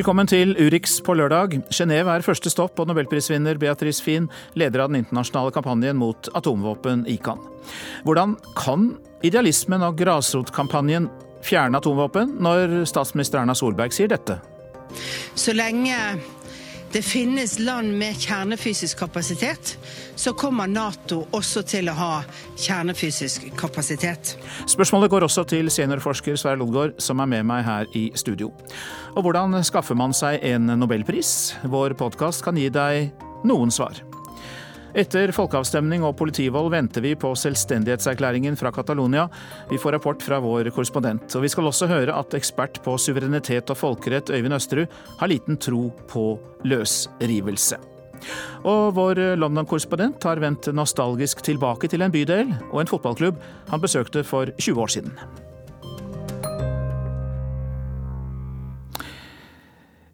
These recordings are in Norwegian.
Velkommen til Urix på lørdag. Genéve er første stopp og nobelprisvinner Beatrice Fien, leder av den internasjonale kampanjen mot atomvåpen, ICAN. Hvordan kan idealismen og grasrotkampanjen fjerne atomvåpen, når statsminister Erna Solberg sier dette? Så lenge det finnes land med kjernefysisk kapasitet, så kommer Nato også til å ha kjernefysisk kapasitet. Spørsmålet går også til seniorforsker Sverre Lodgaard, som er med meg her i studio. Og hvordan skaffer man seg en nobelpris? Vår podkast kan gi deg noen svar. Etter folkeavstemning og politivold venter vi på selvstendighetserklæringen fra Catalonia. Vi får rapport fra vår korrespondent. Og vi skal også høre at ekspert på suverenitet og folkerett Øyvind Østerud har liten tro på løsrivelse. Og vår London-korrespondent har vendt nostalgisk tilbake til en bydel og en fotballklubb han besøkte for 20 år siden.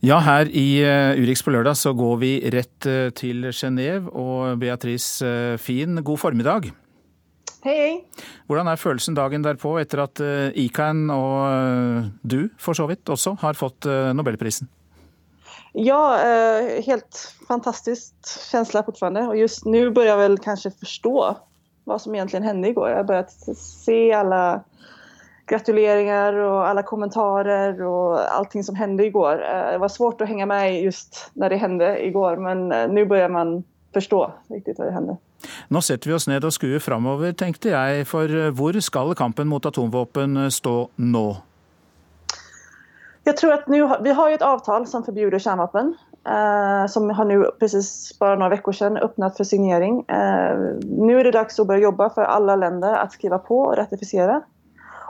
Ja, her i eh, Urix på lørdag så går vi rett eh, til Genéve. Og Beatrice eh, Fien, god formiddag. Hei. Hvordan er følelsen dagen derpå, etter at ICAN og du for så vidt også har fått Nobelprisen? Ja, helt fantastisk følelse fortsatt. Og just nå begynner jeg vel kanskje forstå hva som egentlig hendte i går. Jeg har begynt se alle gratuleringer og alle kommentarer og allting som hendte i går. Eh, det var svårt å henge med just når det hendte i går, men eh, nå begynner man forstå riktig hva det hendte. Nå setter vi oss ned og skuer framover, tenkte jeg. For eh, hvor skal kampen mot atomvåpen stå nå? Jeg tror at nu, Vi har jo et avtale som forbyr kjernevåpen. Eh, som har nå precis bare noen uker siden åpnet for signering. Eh, nå er det dags å begynne jobbe for alle land å skrive på og ratifisere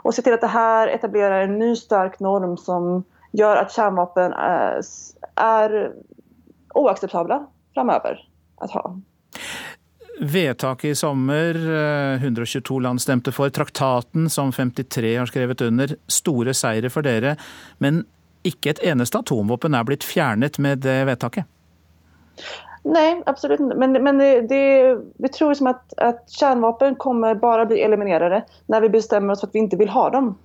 og se til at det her etablerer en ny sterk norm som gjør at kjernevåpen er, er uakseptable framover å ha. Vedtaket i sommer, 122 eh, land stemte for. Traktaten som 53 har skrevet under. Store seire for dere. Men ikke et eneste atomvåpen er blitt fjernet med det vedtaket? Nej, absolut inte. Men, men det, det, vi tror som att, att kärnvapen kommer bara bli eliminerade när vi bestämmer oss för att vi inte vill ha dem.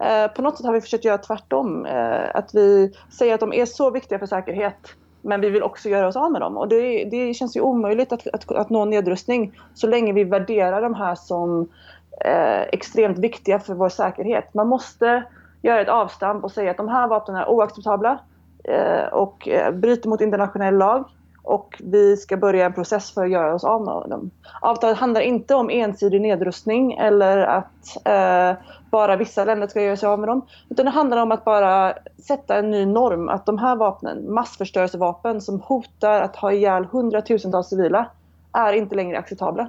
Eh, på något sätt har vi försökt göra tvärtom. Eh, att vi säger att de är så viktiga för säkerhet men vi vill också göra oss av med dem. Och det, det känns att nå nedrustning så länge vi värderar de här som eh, extremt viktiga för vår säkerhet. Man måste göra ett avstamp och säga att de här vapnen är oacceptabla eh, och eh, bryter mot internationell lag och vi ska börja en process för att göra oss av med dem. Avtalet handlar inte om ensidig nedrustning eller att eh, bara vissa länder ska göra sig av med dem. Utan det handlar om att bara sätta en ny norm. Att de här vapnen, massförstörelsevapen som hotar att ha ihjäl hundratusentals civila, er ikke lenger akseptable.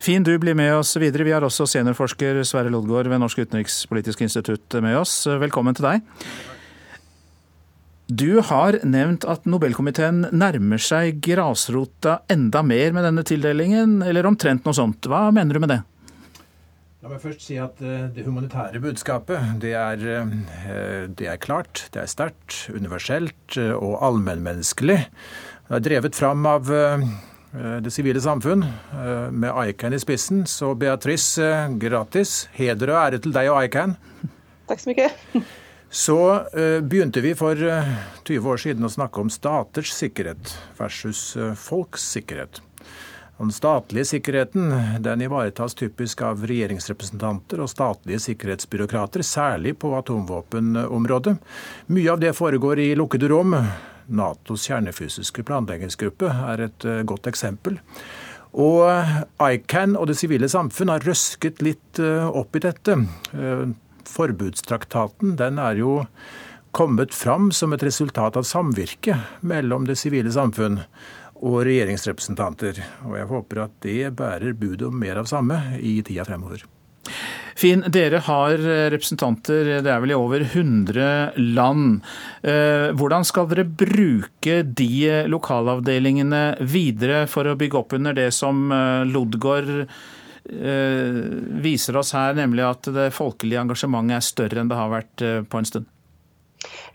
Fin, du blir med oss videre. Vi har også seniorforsker Sverre Lodgaard ved Norsk utenrikspolitisk institutt med oss. Velkommen til deg. Du har nevnt at Nobelkomiteen nærmer seg grasrota enda mer med denne tildelingen, eller omtrent noe sånt. Hva mener du med det? La meg først si at eh, det humanitære budskapet, det er, eh, det er klart, det er sterkt, universelt eh, og allmennmenneskelig. Det er drevet fram av det sivile samfunn, med ICAN i spissen. Så Beatrice, gratis. Heder og ære til deg og ICAN. Takk så mye. Så uh, begynte vi for uh, eh, 20 år siden å snakke om staters sikkerhet versus uh, folks sikkerhet. Den statlige sikkerheten den ivaretas typisk av regjeringsrepresentanter og statlige sikkerhetsbyråkrater, særlig på atomvåpenområdet. Mye av det foregår i lukkede rom. Natos kjernefysiske planleggingsgruppe er et godt eksempel. Og ICAN og det sivile samfunn har røsket litt opp i dette forbudstraktaten den er jo kommet fram som et resultat av samvirke mellom det sivile samfunn og regjeringsrepresentanter. Og jeg håper at det bærer bud om mer av samme i tida fremover. Finn, dere har representanter det er vel i over 100 land. Eh, hvordan skal dere bruke de lokalavdelingene videre for å bygge opp under det som Lodgård Eh, viser oss her, nemlig at det folkelige engasjementet er større enn det har vært eh, på en stund?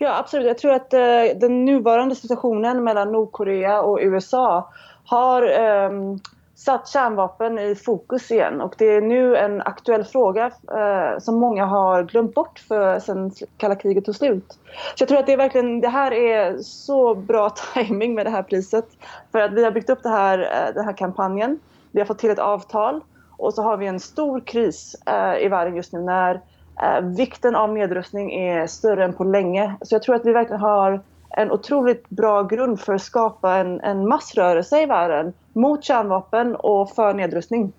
Ja, absolutt. Jeg tror at uh, den nåværende situasjonen mellom Nord-Korea og USA har um, satt kjernevåpen i fokus igjen. Og det er nå en aktuell spørsmål eh, som mange har glemt bort siden kalde krigen kriget slutt. slut. Så jeg tror at det, er virkelig det her er så bra timing med det her priset For at vi har bygd opp det her, eh, den kampanjen. Vi har fått til et avtal och så har vi en stor kris eh, i världen just nu när eh, vikten av nedrustning är större än på länge. Så jag tror att vi verkligen har en otroligt bra grund for å skape en, en massrørelse i verden mot kjernvåpen og for nedrustning.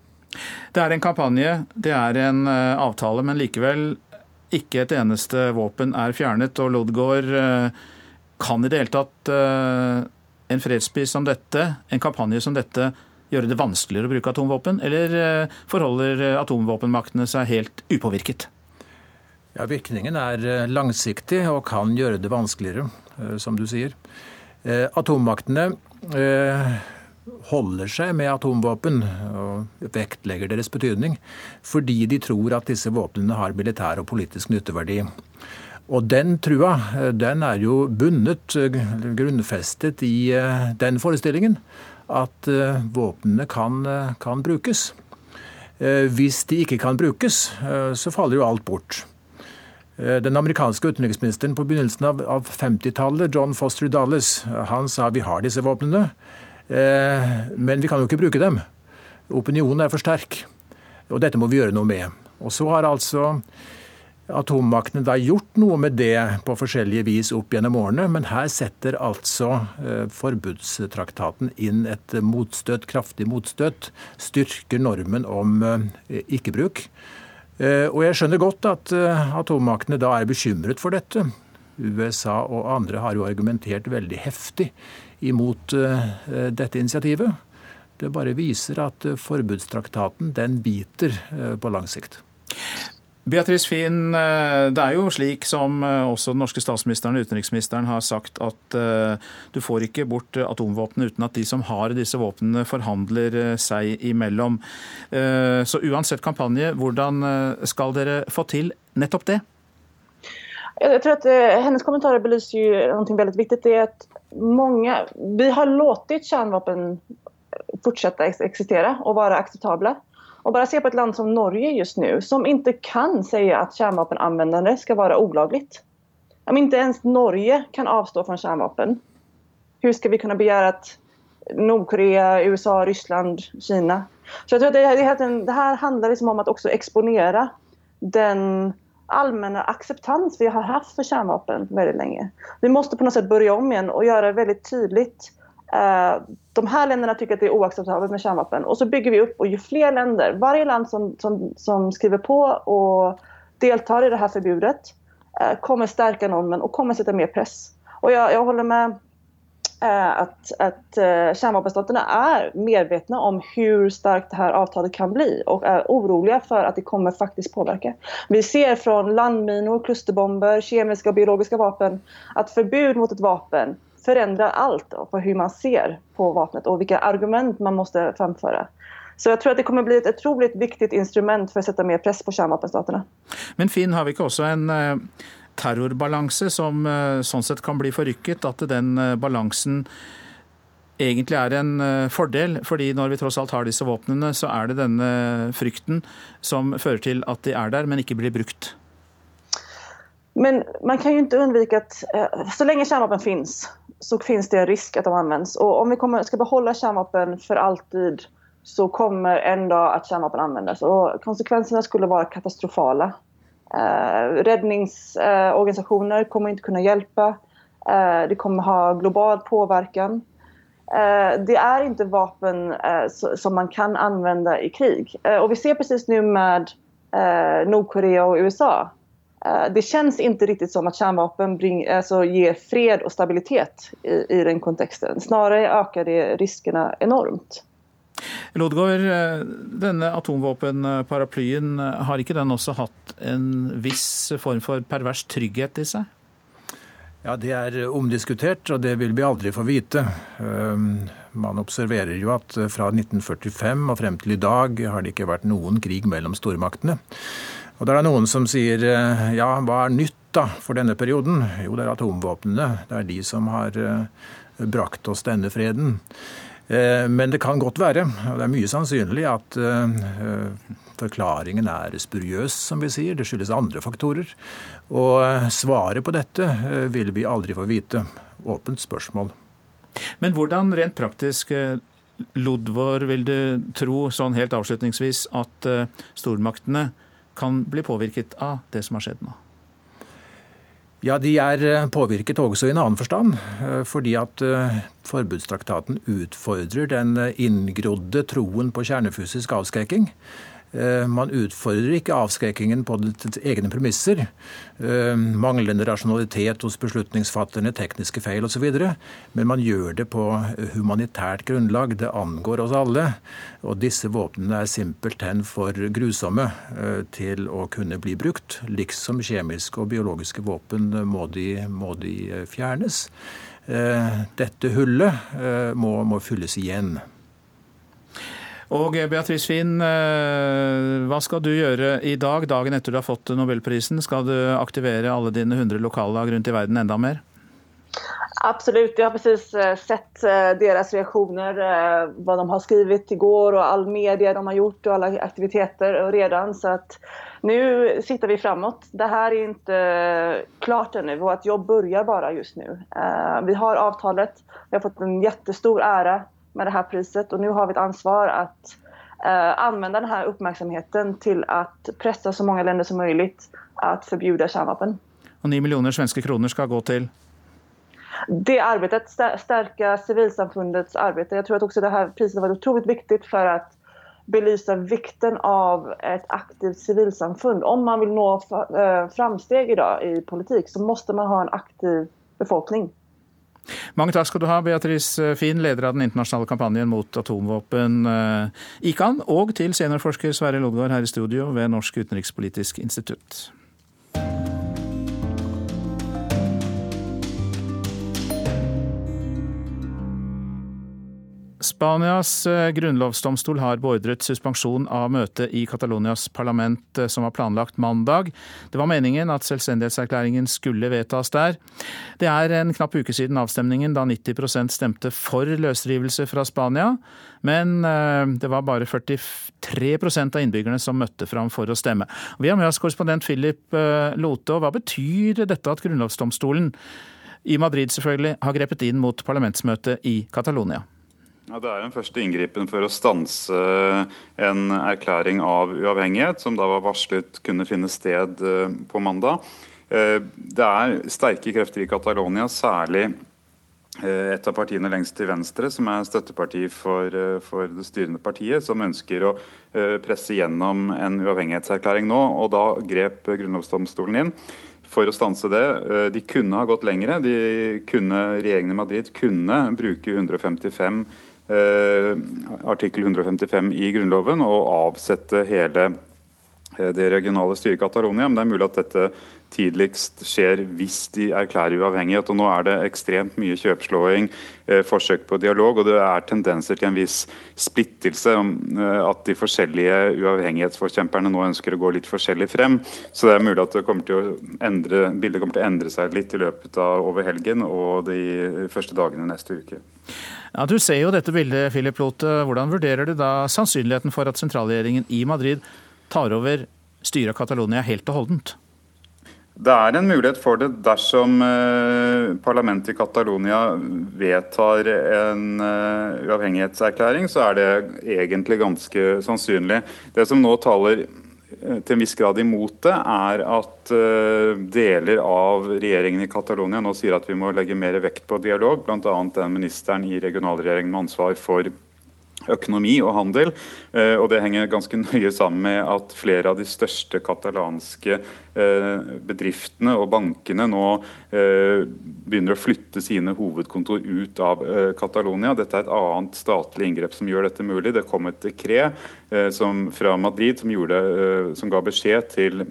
Det er en kampanje, det er en uh, avtale, men likevel ikke et eneste våpen er fjernet. Og Lodgaard, uh, kan i det hele tatt uh, en fredspris som dette, en kampanje som dette, gjøre det vanskeligere å bruke atomvåpen, eller forholder atomvåpenmaktene seg helt upåvirket? Ja, Virkningen er langsiktig og kan gjøre det vanskeligere. Eh, som du sier. Eh, atommaktene eh, holder seg med atomvåpen og vektlegger deres betydning fordi de tror at disse våpnene har militær og politisk nytteverdi. Og den trua den er jo bundet, grunnfestet i den forestillingen at våpnene kan, kan brukes. Hvis de ikke kan brukes, så faller jo alt bort. Eh, den amerikanske utenriksministeren på begynnelsen av, av 50-tallet, John Foster Dulles, han sa vi har disse våpnene, eh, men vi kan jo ikke bruke dem. Opinionen er for sterk, og dette må vi gjøre noe med. Og så har altså atommaktene da gjort noe med det på forskjellige vis opp gjennom årene, men her setter altså eh, forbudstraktaten inn et motstøt, kraftig motstøt, styrker normen om eh, ikke-bruk. Eh, og jeg skjønner godt at atommaktene da er bekymret for dette. USA og andre har jo argumentert veldig heftig imot dette initiativet. Det bare viser at forbudstraktaten den biter på lang sikt. Beatrice Fien, eh, det er jo slik som eh, også den norske statsministeren og utenriksministeren har sagt, at eh, du får ikke bort atomvåpnene uten at de som har disse våpnene, forhandler seg imellom. Så uansett kampanje, hvordan skal dere få til nettopp det? Jeg tror at Hennes kommentarer belyser jo noe veldig viktig. det er at mange, Vi har låtit kjernevåpen fortsette å eksistere og være akseptable. Och bara se på ett land som Norge just nu som inte kan säga att kärnvapenanvändande ska vara olagligt. Om inte ens Norge kan avstå från kärnvapen, hur ska vi kunna begära att Nordkorea, USA, Ryssland, Kina. Så jag tror att det, det, här handlar liksom om att också den allmänna acceptans vi har haft för kärnvapen väldigt länge. Vi måste på något sätt börja om igen och göra väldigt tydligt de här länderna tycker att det är oacceptabelt med kärnvapen och så bygger vi upp och ju fler länder, varje land som, som, som skriver på och deltar i det här förbudet eh, kommer stärka normen och kommer sätta mer press. Och jag, jag håller med eh, att, att kärnvapenstaterna är medvetna om hur starkt det här avtalet kan bli och är oroliga för att det kommer faktiskt påverka. Vi ser från landminor, klusterbomber, kemiska och biologiska vapen att förbud mot ett vapen förändrar alt på hvordan man ser på våpenet og hvilke argument man må fremføre. Så jeg tror at det kommer bli et utrolig viktig instrument for å sette mer press på kjernevåpenstatene. Men Finn, har vi ikke også en eh, terrorbalanse som eh, sånn sett kan bli forrykket? At den eh, balansen egentlig er en fordel, fordi når vi tross alt har disse våpnene, så er det denne frykten som fører til at de er der, men ikke blir brukt? Men man kan jo ikke unnvike at så lenge kjernevåpen finnes, så finns det en risk att de används. Och om vi kommer, ska behålla kärnvapen för alltid så kommer en dag att kärnvapen användas. Och konsekvenserna skulle vara katastrofala. Eh, räddningsorganisationer eh, kommer inte kunna hjälpa. Eh, det kommer ha global påverkan. Eh, det är inte vapen eh, som man kan använda i krig. Eh, och vi ser precis nu med Nordkorea och USA Eh, det känns inte riktigt som att kärnvapen bring, alltså ger fred och stabilitet i, i den kontexten. Snarare ökar det riskerna enormt. Lodgaard, eh, denne atomvåpenparaplyen, eh, har ikke den også hatt en viss form for pervers trygghet i seg? Ja, Det er omdiskutert, og det vil vi aldri få vite. Man observerer jo at fra 1945 og frem til i dag har det ikke vært noen krig mellom stormaktene. Og det er noen som sier eh, ja, hva er nytt da for denne perioden? Jo, det er atomvåpnene. Det er de som har eh, brakt oss denne freden. Men det kan godt være, og det er mye sannsynlig, at forklaringen er spuriøs, som vi sier. Det skyldes andre faktorer. Og svaret på dette vil vi aldri få vite. Åpent spørsmål. Men hvordan rent praktisk Lodvor, vil du tro sånn helt avslutningsvis at eh, stormaktene kan bli påvirket av det som har skjedd nå? Ja, De er eh, påvirket også i en annen forstand. Eh, fordi at forbudstraktaten utfordrer den inngrodde troen på kjernefysisk avskrekking. Eh, man utfordrer ikke avskrekkingen på egne premisser. Eh, manglende rasjonalitet hos beslutningsfatterne, tekniske feil osv. Men man gjør det på humanitært grunnlag. Det angår oss alle. Og disse våpnene er simpelthen for grusomme eh, til å kunne bli brukt. Liksom kjemiske og biologiske våpen må de, må de fjernes. Dette hullet må, må fylles igjen. Og Beatrice Finn, eh, hva skal du gjøre i dag, dagen etter du har fått nobelprisen? Skal du aktivere alle dine 100 lokallag rundt i verden enda mer? Absolutt. Jeg har precis eh, sett eh, deres reaksjoner, hva de har skrevet i går og all media de har gjort og alle aktiviteter redan. Så nå sitter vi framåt. Det her er ikke klart ennå. Vårt jobb begynner bare just nå. Vi har avtalet. Vi har fått en kjempestor ære med det här priset och nu har vi ett ansvar att eh, använda den här uppmärksamheten till att pressa så många länder som möjligt att förbjuda kärnvapen. Och 9 miljoner svenska kronor ska gå till? Det arbetet, stärka civilsamfundets arbete. Jag tror att också det här priset var otroligt viktigt för att belysa vikten av ett aktivt civilsamfund. Om man vill nå eh, framsteg idag i politik så måste man ha en aktiv befolkning. Mange takk skal du ha, Beatrice Finn, leder av den internasjonale kampanjen mot atomvåpen, eh, ICAN, og til seniorforsker Sverre Lodgaard her i studio ved Norsk utenrikspolitisk institutt. Spanias eh, grunnlovsdomstol har beordret suspensjon av møtet i Catalonias parlament eh, som var planlagt mandag. Det var meningen at selvstendighetserklæringen skulle vedtas der. Det er en knapp uke siden avstemningen da 90% stemte for løsrivelse fra Spania. Men eh, det var bare 43% av innbyggerne som møtte fram for å stemme. Vi har med oss korrespondent Philip Lote. Hva betyr dette at grunnlovsdomstolen i Madrid selvfølgelig har grepet inn mot parlamentsmøtet i Catalonia? Ja, Det er en første inngripen for å stanse en erklæring av uavhengighet, som da var varslet kunne finne sted eh, på mandag. Eh, det er sterke krefter i Catalonia, særlig eh, et av partiene lengst til venstre, som er støtteparti for, for, det styrende partiet, som ønsker å presse gjennom en uavhengighetserklæring nå. og Da grep grunnlovsdomstolen inn for å stanse det. De kunne ha gått lengre. De kunne, regjeringen i Madrid kunne bruke 155 Eh, artikkel 155 i Grunnloven og avsette hele eh, det regionale styret i Catalonia. Men det er mulig at dette tidligst skjer hvis de erklærer uavhengighet. Og nå er det ekstremt mye kjøpslåing, eh, forsøk på dialog, og det er tendenser til en viss splittelse. At de forskjellige uavhengighetsforkjemperne nå ønsker å gå litt forskjellig frem. Så det er mulig at kommer endre, bildet kommer til å endre seg litt i løpet av over helgen og de første dagene neste uke. Ja, Du ser jo dette bildet, Philip Lote. Hvordan vurderer du da sannsynligheten for at sentralregjeringen i Madrid tar over styret av Catalonia helt og holdent? Det er en mulighet for det dersom eh, parlamentet i Catalonia vedtar en eh, uavhengighetserklæring, så er det egentlig ganske sannsynlig. Det som nå taler Eh, til en viss grad imot det, er at deler av regjeringen i Catalonia nå sier at vi må legge mer vekt på dialog, bl.a. den ministeren i regionalregjeringen med ansvar for økonomi og handel. Eh, og Det henger ganske nøye sammen med at flere av de største katalanske eh, bedriftene og bankene nå eh, begynner å flytte sine hovedkontor ut av Catalonia. Dette er et annet statlig inngrep som gjør dette mulig. Det kom et dekret fra Madrid som, gjorde, som ga beskjed til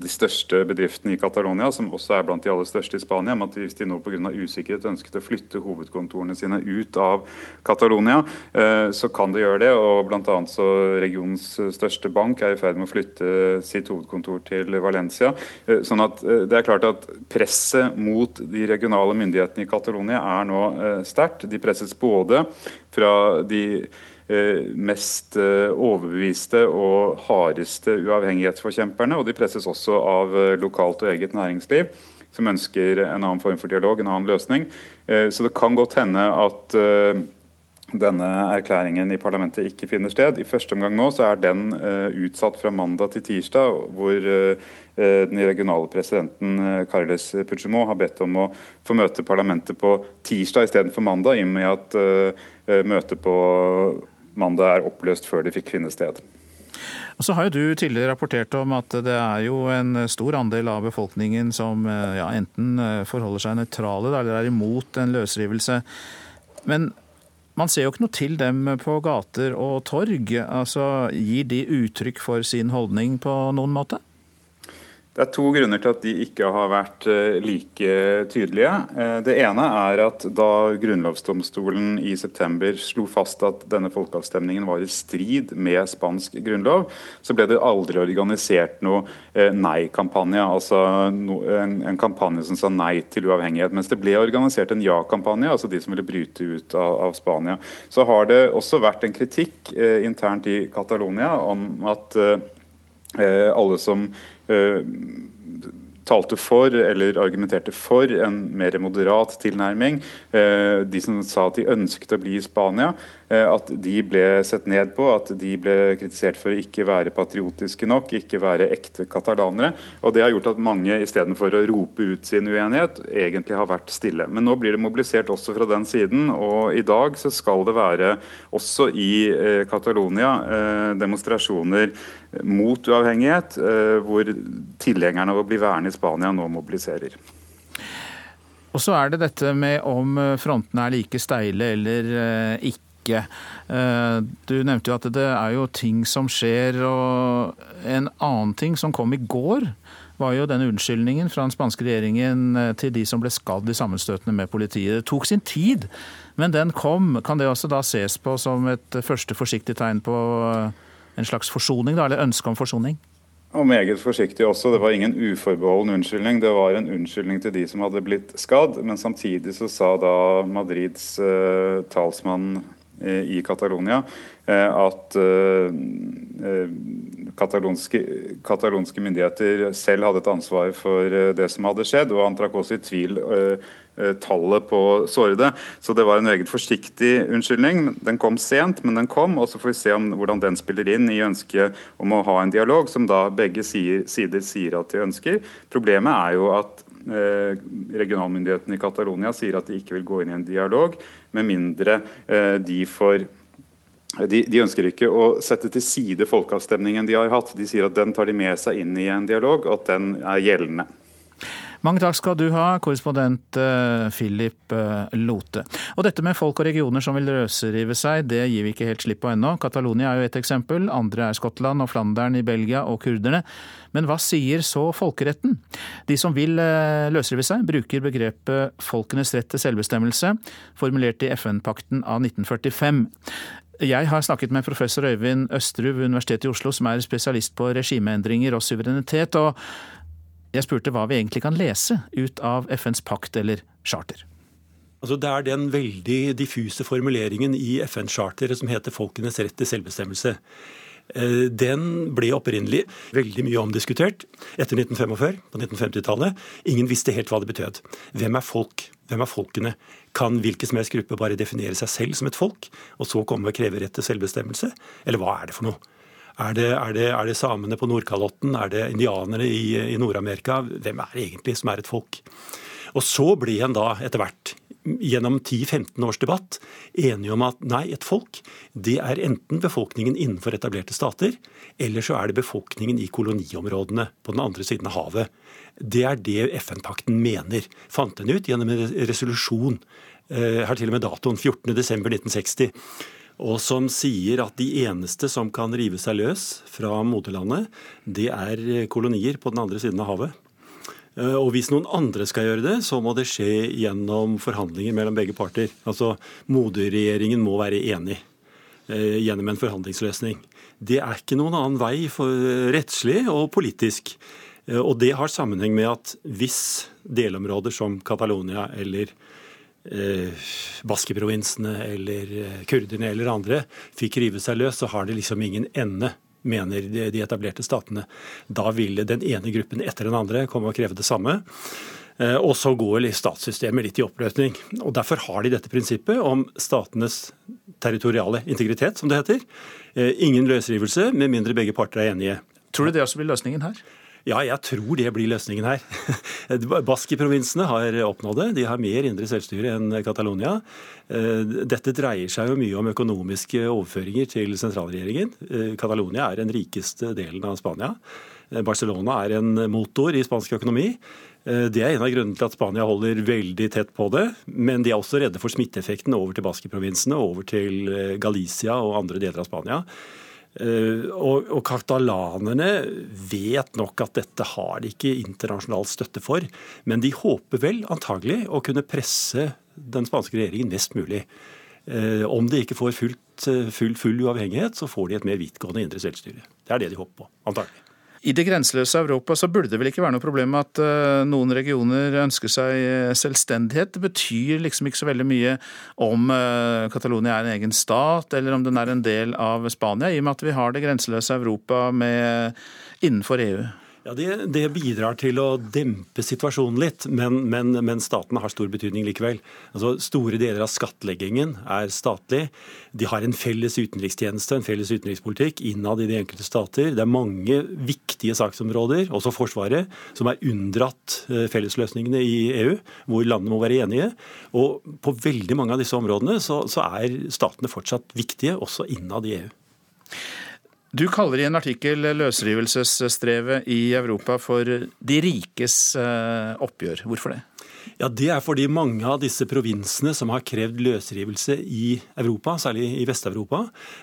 de største bedriftene i Catalonia, som også er blant de aller største i Spania, om at hvis de nå pga. usikkerhet ønsket å flytte hovedkontorene sine ut av Catalonia, eh, så kan de gjøre det. og blant annet så Regionens største bank er i ferd med å flytte sitt hovedkontor til Valencia. Eh, sånn at eh, det er klart at Presset mot de regionale myndighetene i Catalonia er nå sterkt. De presses både fra de mest eh, overbeviste og hardeste uavhengighetsforkjemperne. Og de presses også av eh, lokalt og eget næringsliv, som ønsker en annen form for dialog, en annen løsning. Så det kan godt hende at denne erklæringen i parlamentet ikke finner sted. I første omgang nå så er den utsatt fra mandag til tirsdag, hvor den regionale presidenten Carles Puigdemont har bedt om å få møte parlamentet på tirsdag istedenfor mandag, i og med at møtet på mandag er oppløst før det fikk finne sted. Og så har jo du tidligere rapportert om at det er jo en stor andel av befolkningen som eh, ja, enten eh, forholder seg nøytrale eller er imot en løsrivelse. Men man ser jo ikke noe til dem på gater og torg. Altså, Gir de uttrykk for sin holdning på noen måte? Det er to grunner til at de ikke har vært eh, like tydelige. Eh, det ene er at da grunnlovsdomstolen i september slo fast at denne folkeavstemningen var i strid med spansk grunnlov, så ble det aldri organisert noe eh, nei-kampanje. Altså en, kampanje som sa nei til uavhengighet. Mens det ble organisert en ja-kampanje, altså de som ville bryte ut av, Spania. Så har det også vært en kritikk internt i Catalonia om at alle som talte for eller argumenterte for en mer moderat tilnærming. Eh, de som sa at de ønsket å bli i Spania, Eh, at de ble sett ned på, at de ble kritisert for å ikke være patriotiske nok, ikke være ekte katalanere. Og Det har gjort at mange istedenfor å rope ut sin uenighet, egentlig har vært stille. Men nå blir det mobilisert også fra den siden, og i dag så skal det være også i eh, Catalonia eh, demonstrasjoner mot uavhengighet, hvor tilhengerne av å bli værende i Spania nå mobiliserer. Og så er det dette med om frontene er like steile eller ikke ikke. Eh, du nevnte jo at det er jo ting som skjer, og en annen ting som kom i går, var jo denne unnskyldningen fra den spanske regjeringen eh, til de som ble skadd i sammenstøtene med politiet. Det tok sin tid, men den kom. Kan det også da ses på som et første forsiktig tegn på eh, en slags forsoning, da, eller ønske om forsoning? Og meget forsiktig også. Det var ingen uforbeholden unnskyldning. Det var en unnskyldning til de som hadde blitt skadd. Men samtidig så sa da Madrids eh, talsmann i Catalonia eh, at eh, katalonske, katalonske, myndigheter selv hadde et ansvar for eh, det som hadde skjedd, og han trakk også i tvil tallet på sårede. Så det var en meget forsiktig unnskyldning. Den kom sent, men den kom, og så får vi se om, hvordan den spiller inn i ønsket om å ha en dialog, som da begge sider sier at de ønsker. Problemet er jo at Eh, regionalmyndighetene i Catalonia sier at de ikke vil gå inn i en dialog, med mindre eh, de får de, de, ønsker ikke å sette til side folkeavstemningen de har hatt. De sier at den tar de med seg inn i en dialog, og at den er gjeldende. Mange takk skal du ha, korrespondent eh, Philip eh, Lote. Og dette med folk og regioner som vil løsrive seg, det gir vi ikke helt slipp på ennå. Catalonia er jo ett eksempel, andre er Skottland og Flandern i Belgia og kurderne. Men hva sier så folkeretten? De som vil eh, løsrive seg, bruker begrepet folkenes rett til selvbestemmelse, formulert i FN-pakten av 1945. Jeg har snakket med professor Øyvind Østerud ved Universitetet i Oslo, som er spesialist på regimeendringer og suverenitet. og jeg spurte hva vi egentlig kan lese ut av FNs pakt eller charter. Altså det er den veldig diffuse formuleringen i FN-charteret som heter 'folkenes rett til selvbestemmelse'. Eh, den ble opprinnelig veldig mye omdiskutert etter 1945, på 1950-tallet. Ingen visste helt hva det betød. Hvem er folk? Hvem er folkene? Kan hvilken som helst gruppe bare definere seg selv som et folk, og så komme og kreve rett til selvbestemmelse? Eller hva er det for noe? Er det, er, det, er det, samene på Nordkalotten? Er det indianere i, i Nord-Amerika? Hvem er det egentlig som er et folk? Og så ble en da etter hvert, gjennom 10-15 års debatt, enige om at nei, et folk det er enten befolkningen innenfor etablerte stater, eller så er det befolkningen i koloniområdene på den andre siden av havet. Det er det FN-pakten mener. Fant den ut gjennom en resolusjon. Jeg har til og med datoen 14.12.1960 og som sier at de eneste som kan rive seg løs fra moderlandet, det er kolonier på den andre siden av havet. Eh, og hvis noen andre skal gjøre det, så må det skje gjennom forhandlinger mellom begge parter. Altså moderregjeringen må være enig eh, gjennom en forhandlingsløsning. Det er ikke noen annen vei for rettslig og politisk. Eh, og det har sammenheng med at hvis delområder som Catalonia eller eh, Baskeprovinsene eller kurderne eller andre fikk rive seg løs, så har det liksom ingen ende mener de etablerte statene. Da ville den ene gruppen etter den andre komme og kreve det samme. Eh, og så går statssystemet litt i oppløsning. Og Derfor har de dette prinsippet om statenes territoriale integritet, som det heter. Eh, ingen løsrivelse med mindre begge parter er enige. Tror du det også blir løsningen her? Ja, jeg tror det blir løsningen her. Baski-provinsene har oppnådd det. De har mer indre selvstyre enn Catalonia. Eh, dette dreier seg jo mye om økonomiske overføringer til sentralregjeringen. Eh, Catalonia er den rikeste delen av Spania. Eh, Barcelona er en motor i spansk økonomi. Det er en av grunnene til at Spania holder veldig tett på det. Men de er også redde for smitteeffekten over til Baski-provinsene, over til Galicia og andre deler av Spania. Eh, og, og katalanerne vet nok at dette har de ikke internasjonal støtte for. Men de håper vel antagelig å kunne presse den spanske regjeringen mest mulig. Eh, om de ikke får fullt, eh, full, full uavhengighet, så får de et mer vidtgående indre selvstyre. Det er det de håper på, antagelig. I det grenseløse Europa så burde det vel ikke være noe problem at uh, noen regioner ønsker seg eh, selvstendighet. Det betyr liksom ikke så veldig mye om uh, Catalonia er en egen stat, eller om den er en del av Spania, i og med at vi har det grenseløse Europa med, innenfor EU. Ja, det, det, bidrar til å dempe situasjonen litt, men, men, men statene har stor betydning likevel. Altså, store deler av skattleggingen er statlig. De har en felles utenrikstjeneste, en felles utenrikspolitikk innad i de enkelte stater. Det er mange viktige saksområder, også Forsvaret, som er unndratt eh, fellesløsningene i EU, hvor landene må være enige. Og på veldig mange av disse områdene så, så er statene fortsatt viktige, også innad i EU. Du kaller i en artikkel løsrivelsesstrevet i Europa for de rikes eh, oppgjør. Hvorfor det? Ja, Det er fordi mange av disse provinsene som har krevd løsrivelse i Europa, særlig i Vest-Europa,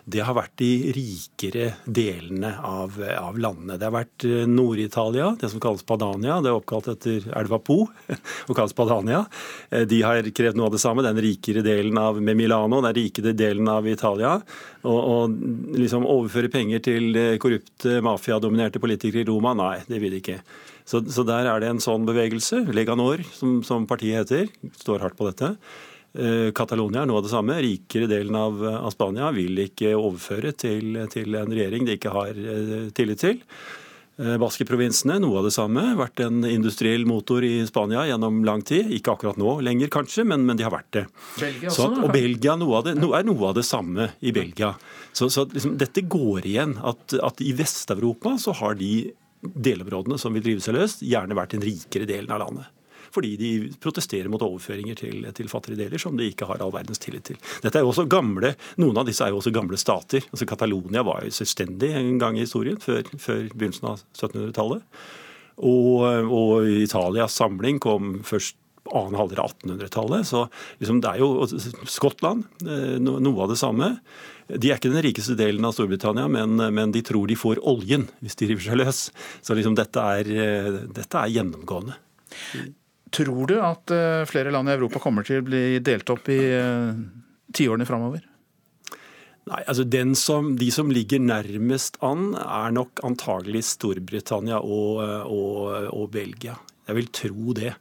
det har vært de rikere delene av, av landene. Det har vært eh, Nord-Italia, det som kalles Padania. Det er oppkalt etter elva Po og kalles Padania. Eh, de har krevd noe av det samme. Den rikere delen av med Milano, den rikere delen av Italia. Og, liksom overføre penger til eh, korrupte, mafiadominerte politikere i Roma, nei, det vil de ikke. Så, så, der er det en sånn bevegelse. Leganor, som, som partiet heter, står hardt på dette. Eh, Catalonia er noe av det samme. Rikere delen av, av Spania vil ikke overføre til, til, en regjering de ikke har eh, tillit til. Eh, Baskeprovinsene, noe av det samme. Vært en industriell motor i Spania gjennom lang tid. Ikke akkurat nå lenger, kanskje, men, men de har vært det. Belgia også, så, og Belgia noe det, er noe av det samme i Belgia. Så, så liksom, dette går igjen. At, at i Vest-Europa så har de delområdene som vil drive seg løst, gjerne vært den rikere delen av landet. Fordi de protesterer mot overføringer til, til fattigere deler som de ikke har all verdens tillit til. Dette er jo også gamle, Noen av disse er jo også gamle stater. Altså Catalonia var jo selvstendig en gang i historien, før, før begynnelsen av 1700-tallet. Og, og Italias samling kom først annen halvdel av 1800-tallet. Så liksom, det er jo Skottland, eh, noe av det samme. De er ikke den rikeste delen av Storbritannia, men, men de tror de får oljen hvis de river seg løs. Så liksom dette er, eh, dette er gjennomgående. Tror du at eh, flere land i Europa kommer til å bli delt opp i uh, tiårene framover? Nei, altså som, De som ligger nærmest an, er nok antagelig Storbritannia og, og, og Belgia. Jeg vil tro det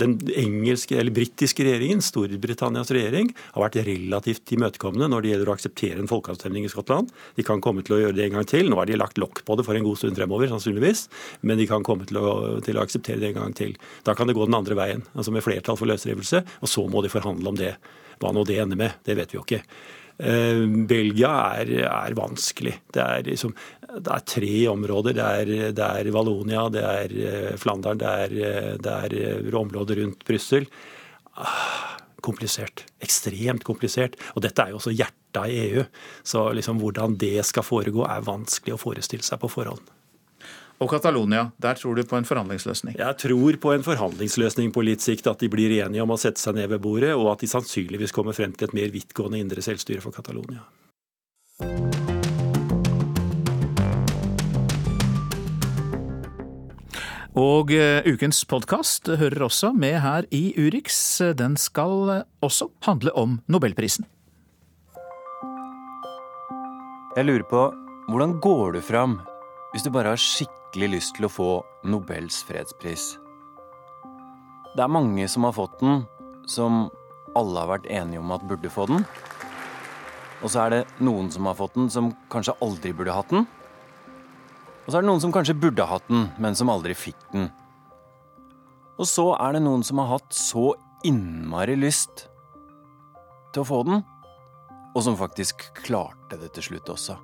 den engelske, eller britiske regjeringen, Storbritannias regjering, har vært relativt imøtekommende når det gjelder å akseptere en folkeavstemning i Skottland. De kan komme til å gjøre det en gang til. Nå har de lagt lokk på det for en god stund fremover, sannsynligvis. Men de kan komme til å, til å akseptere det en gang til. Da kan det gå den andre veien, altså med flertall for løsrivelse. Og så må de forhandle om det. Hva nå det ender med, det vet vi jo ikke. Eh, Belgia er, er, vanskelig. Det er, liksom, det er tre områder. Det er, det er, Valonia, det er eh, Flandern, det er, eh, det er området rundt Brussel. Ah, komplisert. Ekstremt komplisert. Og dette er jo også hjertet i EU. Så liksom, hvordan det skal foregå, er vanskelig å forestille seg på forhånd. Og Catalonia, der tror du på en forhandlingsløsning? Jeg tror på en forhandlingsløsning på litt sikt. At de blir enige om å sette seg ned ved bordet, og at de sannsynligvis kommer frem til et mer vidtgående indre selvstyre for Catalonia. Og eh, ukens podkast hører også med her i Urix. Den skal eh, også handle om nobelprisen. Jeg lurer på hvordan går du fram hvis du bare har skikkelig lyst til å få Nobels fredspris? Det er mange som har fått den, som alle har vært enige om at burde få den. Og så er det noen som har fått den, som kanskje aldri burde hatt den. Og så er det noen som kanskje burde hatt den, men som aldri fikk den. Og så er det noen som har hatt så innmari lyst til å få den, og som faktisk klarte det til slutt også.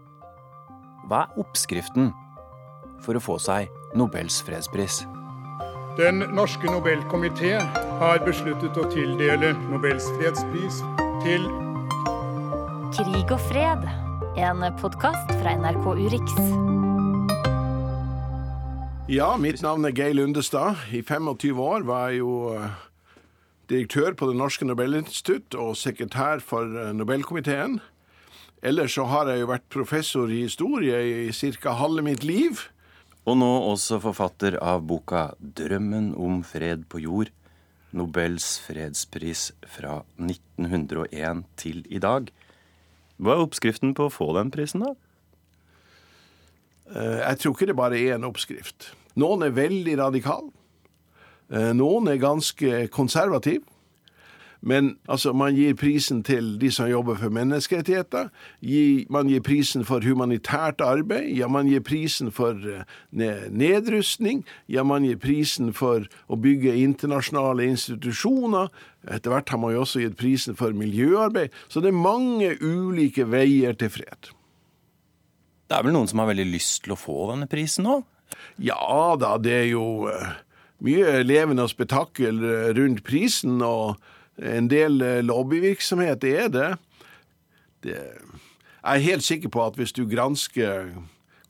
Hva er oppskriften for å få seg Nobels fredspris? Den norske Nobelkomité har besluttet å tildele Nobels fredspris til Krig og fred, en podkast fra NRK Urix. Ja, mitt navn er Geir Lundestad. I 25 år var jeg jo eh, direktør på Det norske Nobelinstitutt og sekretær for eh, Nobelkomiteen. Ellers så har jeg jo vært professor i historie i ca. halve mitt liv. Og nå også forfatter av boka 'Drømmen om fred på jord'. Nobels fredspris fra 1901 til i dag. Hva er oppskriften på å få den prisen, da? Eh, Jeg tror ikke det bare er en oppskrift. Noen er veldig radikal. Eh, Noen er ganske konservativ. Men altså, man gir prisen til de som jobber for menneskerettigheter. Man gir prisen for humanitært arbeid. Ja, man gir prisen for eh, nedrustning. Ja, man gir prisen for å bygge internasjonale institusjoner. Etter hvert har man jo også gitt prisen for miljøarbeid. Så det er mange ulike veier til fred. Det er vel noen som har veldig lyst til å få denne prisen nå? Ja da, det er jo eh, mye levende og spetakkel rundt prisen, og en del eh, lobbyvirksomhet er det. det. Jeg er helt sikker på at hvis du gransker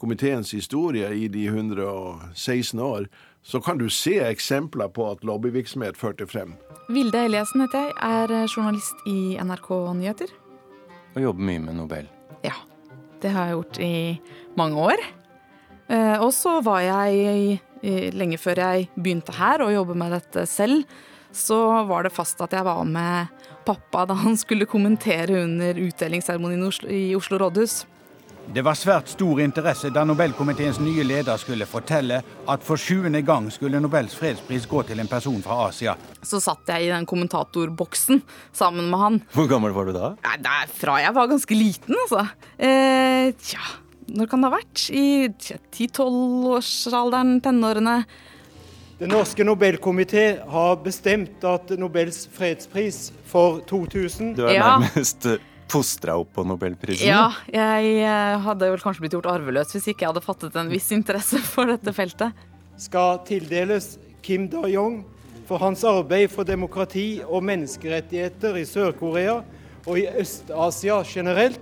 komiteens historie i de 116 år, så kan du se eksempler på at lobbyvirksomhet førte frem. Vilde Eliassen heter jeg, er journalist i NRK Nyheter. Og jobber mye med Nobel. Ja, det har jeg gjort i mange år. Eh, Og så var jeg, eh, lenge før jeg begynte her, å jobbe med dette selv, så var det fast at jeg var med pappa da han skulle kommentere under utdelingsseremonien i Oslo, rådhus. Det var svært stor interesse da Nobelkomiteens nye leder skulle fortelle at for sjuende gang skulle Nobels fredspris gå til en person fra Asia. Så satt jeg i den kommentatorboksen sammen med han. Hvor gammel var du da? Nei, det er fra jeg var ganske liten, altså. Eh, tja, når kan det ha vært? I 10-12-årsalderen, tenårene. Den norske Nobelkomité har bestemt at Nobels fredspris for 2000 Du er Ja. nærmest fostra opp på Nobelprisen. Ja, jeg eh, hadde vel kanskje blitt gjort arveløs hvis ikke jeg hadde fattet en viss interesse for dette feltet. skal tildeles Kim Da-Jong for hans arbeid for demokrati og menneskerettigheter i Sør-Korea og i Øst-Asia generelt,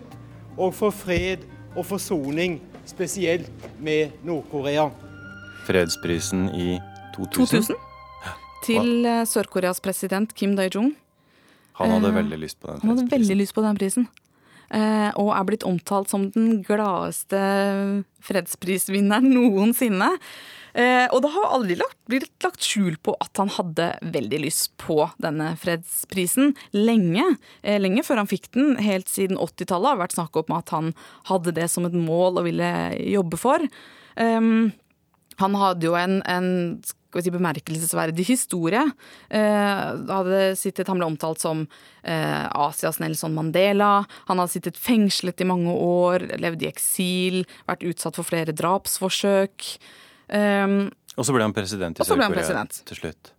og for fred og forsoning spesielt med Nord-Korea. Fredsprisen i 2000. 2000. Til eh, Sør-Koreas president Kim Dae-jung. Han hadde Eh, veldig lyst på den Han hadde veldig lyst på den prisen. Eh, og er blitt omtalt som den gladeste fredsprisvinneren noensinne. Eh, og det har aldri lagt, blitt lagt skjul på at han hadde veldig lyst på denne fredsprisen lenge. Eh, lenge før han fikk den. Helt siden 80-tallet har vært snakk om at han hadde det som et mål og ville jobbe for. Um, han hadde jo en, en skal vi si, bemerkelsesverdig historie. Eh, sittet, han ble omtalt som eh, Asias Nelson Mandela. Han hadde sittet fengslet i mange år, levd i eksil, vært utsatt for flere drapsforsøk. Um, Og så ble han president i Sør-Korea til slutt.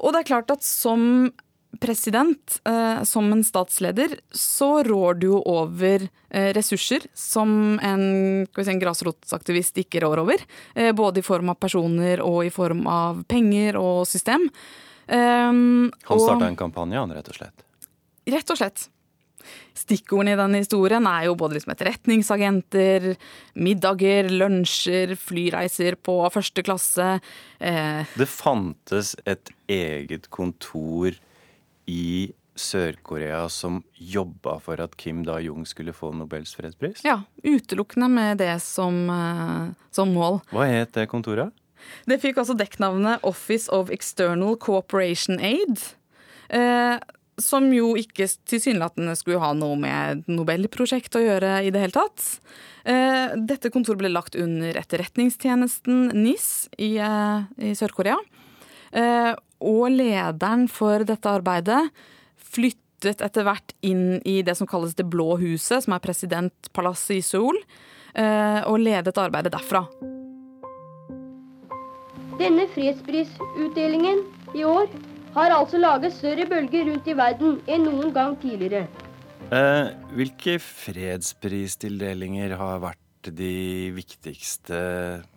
Og det er klart at som president, eh, som en statsleder, så rår du jo over eh, ressurser som en, si, en grasrotsaktivist ikke rår over. Eh, både i form av personer og i form av penger og system. Han starta en kampanje, han, rett og slett. Rett og slett. Stikkordene i denne historien er jo både liksom etterretningsagenter, middager, lunsjer, flyreiser på første klasse. Eh, Det fantes et eget kontor i Sør-Korea som jobba for at Kim Da-Jung skulle få Nobels fredspris. ja, utelukkende med det som, eh, som mål. Hva het det kontoret? Det fikk også dekknavnet Office of External Cooperation Aid. Eh, som jo ikke tilsynelatende skulle ha noe med Nobelprosjektet å gjøre i det hele tatt. Eh, dette kontoret ble lagt under etterretningstjenesten NIS i, eh, i Sør-Korea. Og lederen for dette arbeidet flyttet etter hvert inn i det som kalles Det blå huset, som er presidentpalasset i Seoul, eh, og ledet arbeidet derfra. Denne fredsprisutdelingen i år har altså laget større bølger rundt i verden enn noen gang tidligere. Eh, hvilke fredspristildelinger har vært de viktigste,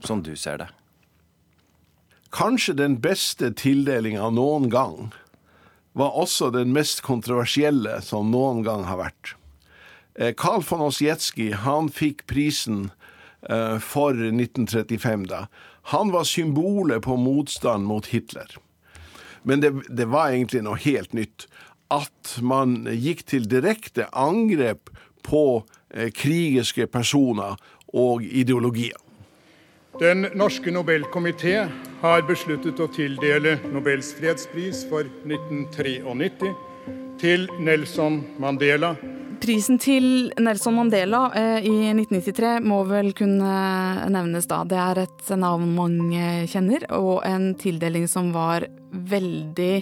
som du ser det? Kanskje den beste tildelinga noen gang var også den mest kontroversielle som noen gang har vært. Carl eh, von Ossietzky han fikk prisen eh, for 1935 da. Han var symbolet på motstand mot Hitler. Men det, det var egentlig noe helt nytt. At man gikk til direkte angrep på eh, krigiske personer og ideologier. Den norske Nobelkomité har besluttet å tildele Nobels fredspris for 1993 til Nelson Mandela. Prisen til Nelson Mandela eh, i 1993 må vel kunne nevnes da. Det er et navn mange kjenner, og en tildeling som var veldig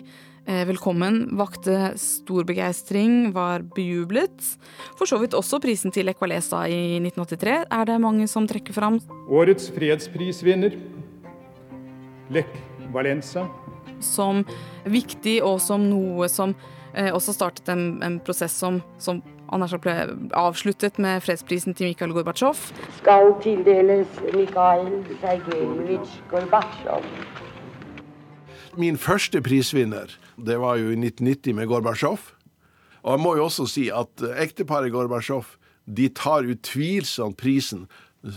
velkommen. Vakte stor begeistring, var bejublet. For så vidt også prisen til Equalesa i 1983 er det mange som trekker fram. Årets fredsprisvinner, Lech Valenza. Som viktig, og som noe som eh, også startet en, en prosess som, som ble avsluttet med fredsprisen til Mikhail Gorbatsjov. Skal tildeles Mikhail Sergejevitsj Gorbatsjov. Min første prisvinner det var jo i 1990 med Gorbatsjov. Og jeg må jo også si at ekteparet Gorbatsjov de tar utvilsomt prisen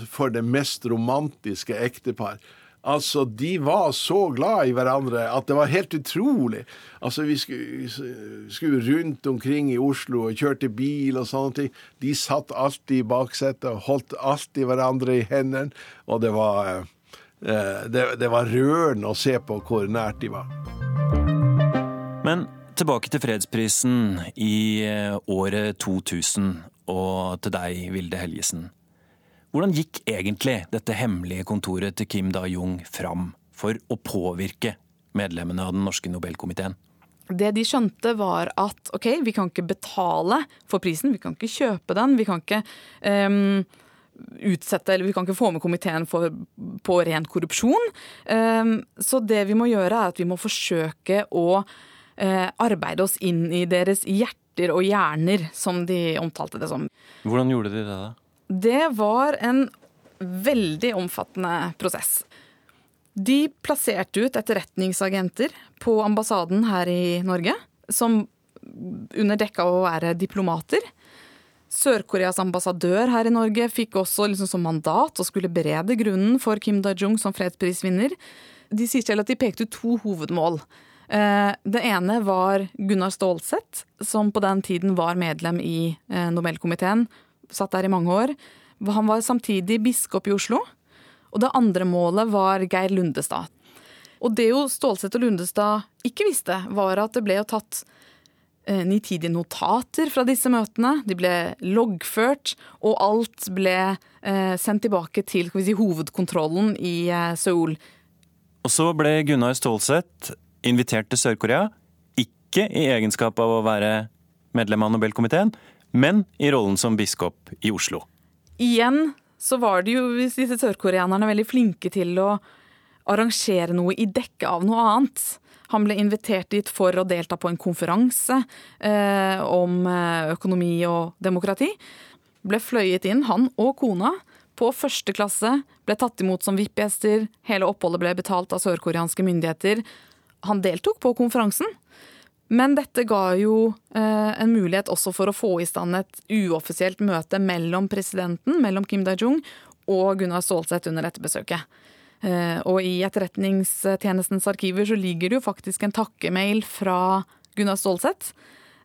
for det mest romantiske ektepar. Altså, de var så glad i hverandre at det var helt utrolig. Altså, vi skulle, skulle rundt omkring i Oslo og kjørte bil og sånne ting. De satt alltid i baksetet og holdt alltid hverandre i hendene. Og det var, eh, det, det var rørende å se på hvor nært de var. Men tilbake til fredsprisen i eh, året 2000 og til deg, Vilde Helgesen. Hvordan gikk egentlig dette hemmelige kontoret til Kim Da-Jung fram for å påvirke medlemmene av den norske Nobelkomiteen? Det de skjønte, var at ok, vi kan ikke betale for prisen, vi kan ikke kjøpe den. Vi kan ikke um, utsette, eller vi kan ikke få med komiteen for, på ren korrupsjon. Um, så det vi må gjøre, er at vi må forsøke å arbeide oss inn i deres hjerter og hjerner, som de omtalte det som. Hvordan gjorde de det, da? Det var en veldig omfattende prosess. De plasserte ut etterretningsagenter på ambassaden her i Norge, som under dekke av å være diplomater. Sør-Koreas ambassadør her i Norge fikk også liksom som mandat å skulle berede grunnen for Kim Da-jung som fredsprisvinner. De sier selv at de pekte ut to hovedmål. Eh, det ene var Gunnar Stålsett, som på den tiden var medlem i eh, Nobelkomiteen satt der i mange år. Han var samtidig biskop i Oslo. Og det andre målet var Geir Lundestad. Og det jo Stålsett og Lundestad ikke visste, var at det ble jo tatt eh, nitidige notater fra disse møtene. De ble loggført, og alt ble sendt tilbake til si, hovedkontrollen i Seoul. Og så ble Gunnar Stålsett invitert til Sør-Korea, ikke i egenskap av å være medlem av Nobelkomiteen, men i rollen som biskop i Oslo. Igjen så var det jo disse sørkoreanerne veldig flinke til å arrangere noe i dekke av noe annet. Han ble invitert dit for å delta på en konferanse eh, om eh, økonomi og demokrati. Ble fløyet inn, han og kona, på første klasse. Ble tatt imot som VIP-gjester. Hele oppholdet ble betalt av sørkoreanske myndigheter. Han deltok på konferansen. Men dette ga jo eh, en mulighet også for å få i stand et uoffisielt møte mellom presidenten, mellom Kim Dae-jung, og Gunnar Stålsett under dette besøket. Eh, og i Etterretningstjenestens arkiver så ligger det jo faktisk en takkemail fra Gunnar Stålsett,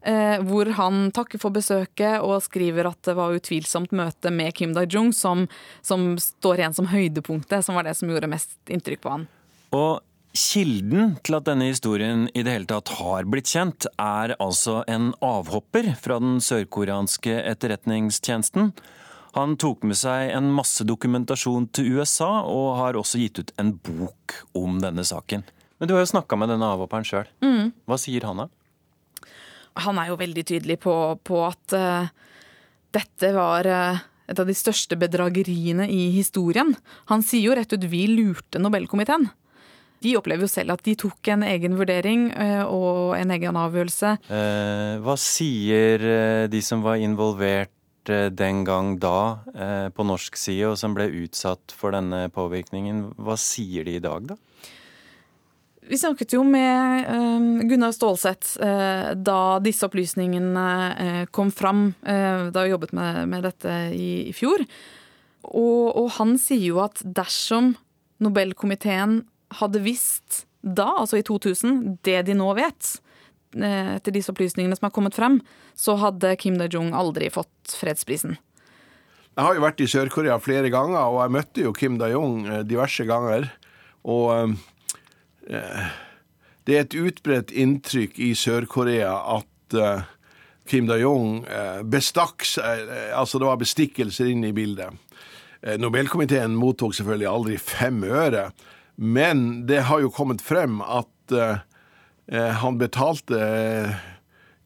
eh, hvor han takker for besøket og skriver at det var utvilsomt møte med Kim Dae-jung som, som står igjen som høydepunktet, som var det som gjorde mest inntrykk på han. Og Kilden til at denne historien i det hele tatt har blitt kjent, er altså en avhopper fra den sørkoreanske etterretningstjenesten. Han tok med seg en masse dokumentasjon til USA, og har også gitt ut en bok om denne saken. Men du har jo snakka med denne avhopperen sjøl. Mm. Hva sier han da? Han er jo veldig tydelig på, på at uh, dette var uh, et av de største bedrageriene i historien. Han sier jo rett ut 'vi lurte Nobelkomiteen'. De opplever jo selv at de tok en egen vurdering uh, og en egen avgjørelse. Eh, hva sier eh, de som var involvert eh, den gang da eh, på norsk side, og som ble utsatt for denne påvirkningen? Hva sier de i dag, da? Vi snakket jo med Gunnar Stålseth da disse opplysningene kom fram, da vi jobbet med, med dette i, fjor. Og, han sier jo at dersom Nobelkomiteen hadde visst da, altså i 2000, det de nå vet, etter disse opplysningene som har kommet frem, så hadde Kim Dae-jung aldri fått fredsprisen. Jeg har jo vært i Sør-Korea flere ganger, og jeg møtte jo Kim Dae-jung diverse ganger. Og det er et utbredt inntrykk i Sør-Korea at eh, Kim Dae-jung eh, bestakk Altså, det var bestikkelser inne i bildet. Nobelkomiteen mottok selvfølgelig aldri fem øre, men det har jo kommet frem at han betalte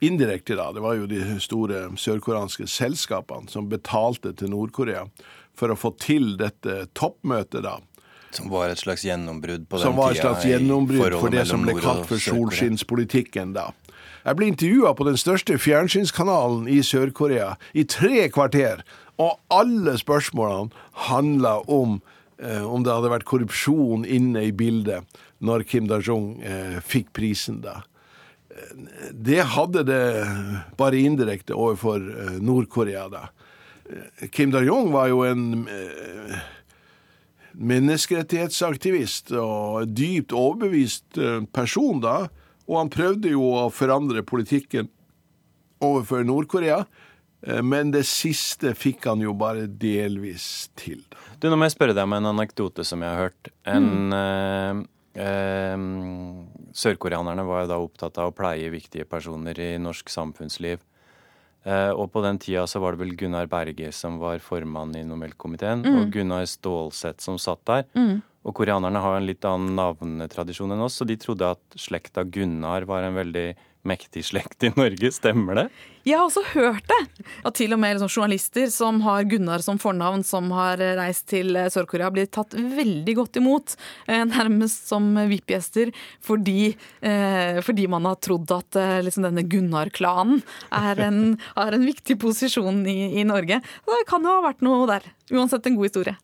indirekte, da. Det var jo de store sørkoreanske selskapene som betalte til Nord-Korea for å få til dette toppmøtet, da. Som var et slags gjennombrudd på den tida? Som var et slags gjennombrudd for det som ble kalt for solskinnspolitikken da. Jeg ble intervjua på den største fjernsynskanalen i Sør-Korea i tre kvarter, og alle spørsmålene handla om eh, om det hadde vært korrupsjon inne i bildet når Kim Dae-jung eh, fikk prisen da. Det hadde det bare indirekte overfor eh, Nord-Korea da. Kim Dae-jung var jo en eh, menneskerettighetsaktivist og dypt overbevist person da, og han prøvde jo å forandre politikken overfor Nord-Korea, men det siste fikk han jo bare delvis til. Da. Du, Nå må jeg spørre deg om en anekdote som jeg har hørt. En, mm. eh, eh, Sørkoreanerne var jo da opptatt av å pleie viktige personer i norsk samfunnsliv. Eh, og på den tida så var det vel Gunnar Berge som var formann i Nobelkomiteen, mm. og Gunnar Stålseth som satt der. Mm. Og koreanerne har en litt annen navnetradisjon enn oss, så de trodde at slekta Gunnar var en veldig mektig slekt i Norge. Stemmer det? Jeg har også hørt det! At til og med liksom, journalister som har Gunnar som fornavn, som har reist til Sør-Korea, blir tatt veldig godt imot. Eh, nærmest som VIP-gjester. Fordi, eh, fordi, man har trodd at eh, liksom, denne Gunnar-klanen har en viktig posisjon i, i Norge. Det kan jo ha vært noe der. Uansett en god historie.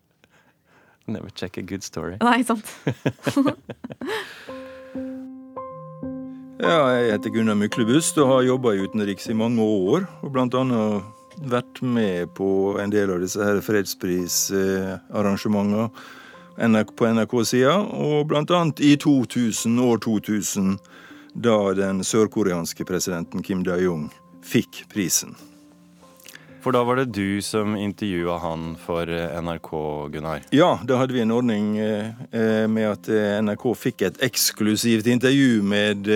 Never check a good story. Nei, sant. ja, jeg heter Gunnar Myklebust og har jobba i utenriks i mange år. Og annet vært med på en del av disse fredsprisarrangementene på NRK-sida. Og annet i 2000, år 2000, da den sørkoreanske presidenten Kim Dae-jung fikk prisen. For da var det du som intervjua han for NRK, Gunnar? Ja, da hadde vi en ordning med at NRK fikk et eksklusivt intervju med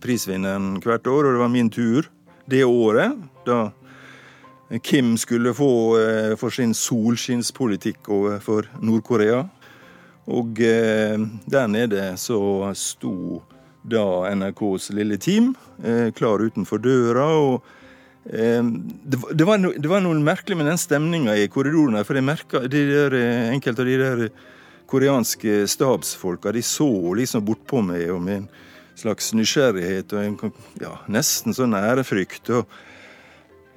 prisvinneren hvert år, og det var min tur det året. Da Kim skulle få for sin solskinnspolitikk overfor Nord-Korea. Og der nede så sto da NRKs lille team klar utenfor døra. og det, det, var no, det, var noe merkelig med den stemninga i korridoren. For jeg merka enkelte av de der koreanske stabsfolka de så liksom bortpå meg og med en slags nysgjerrighet og en ja, nesten sånn ærefrykt. og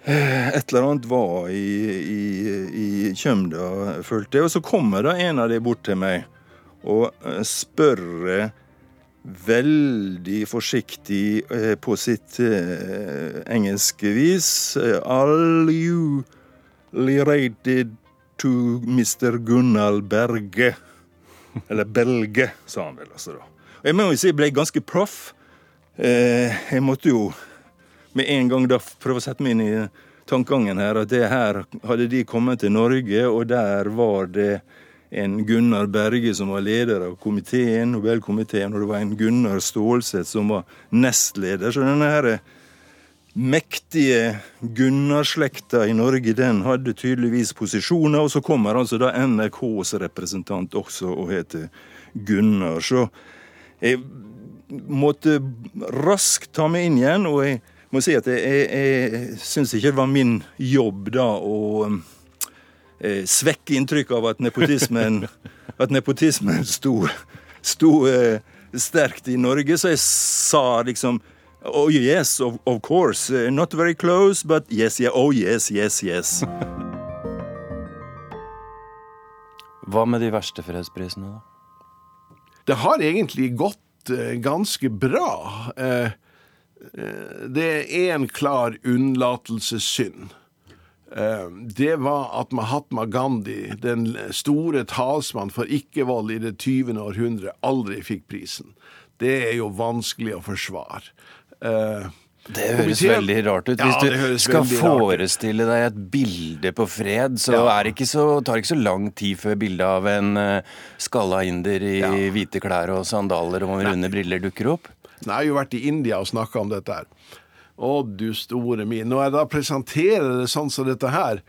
et eller annet var i, i, i kjømda, følte jeg. Og så kommer da en av de bort til meg og spør veldig forsiktig på sitt eh, engelske vis. Are you related to Mr. Gunnar Berge? Eller Belge, sa han vel altså da. Og jeg må jo si jeg ble ganske proff. Eh, jeg måtte jo med en gang da prøve å sette meg inn i tankegangen her, at det her hadde de kommet til Norge, og der var det en Gunnar Berge som var leder av komiteen, Nobelkomiteen, og det var en Gunnar Stålseth som var nestleder. Så denne her mektige Gunnar-slekta i Norge, den hadde tydeligvis posisjoner. Og så kommer altså da NRKs representant også og heter Gunnar. Så jeg måtte raskt ta meg inn igjen, og jeg må si at jeg, jeg, jeg syns ikke det var min jobb da å eh, svekke inntrykket av at nepotismen, at nepotismen sto, sto eh, sterkt i Norge, så jeg sa liksom Oh yes, of, of course. Uh, not very close, but yes, yeah. Oh yes, yes, yes. Hva med de verste fredsprisene, da? Det har egentlig gått eh, ganske bra. Eh, eh, det er én klar unnlatelsessynd. Eh, det var at Mahatma Gandhi, den store talsmann for ikke-vold i det 20. århundre, aldri fikk prisen. Det er jo vanskelig å forsvare. Eh, Det høres komiteen- veldig rart ut. Hvis ja, du skal forestille deg et bilde på fred, så, Ja. det ikke så tar det ikke så lang tid før bildet av en uh, skalla inder i hvite klær og sandaler og runde briller dukker opp. Nei, Jeg har jo vært i India og snakka om dette her. Å, du store min. Når jeg da presenterer det sånn som dette her,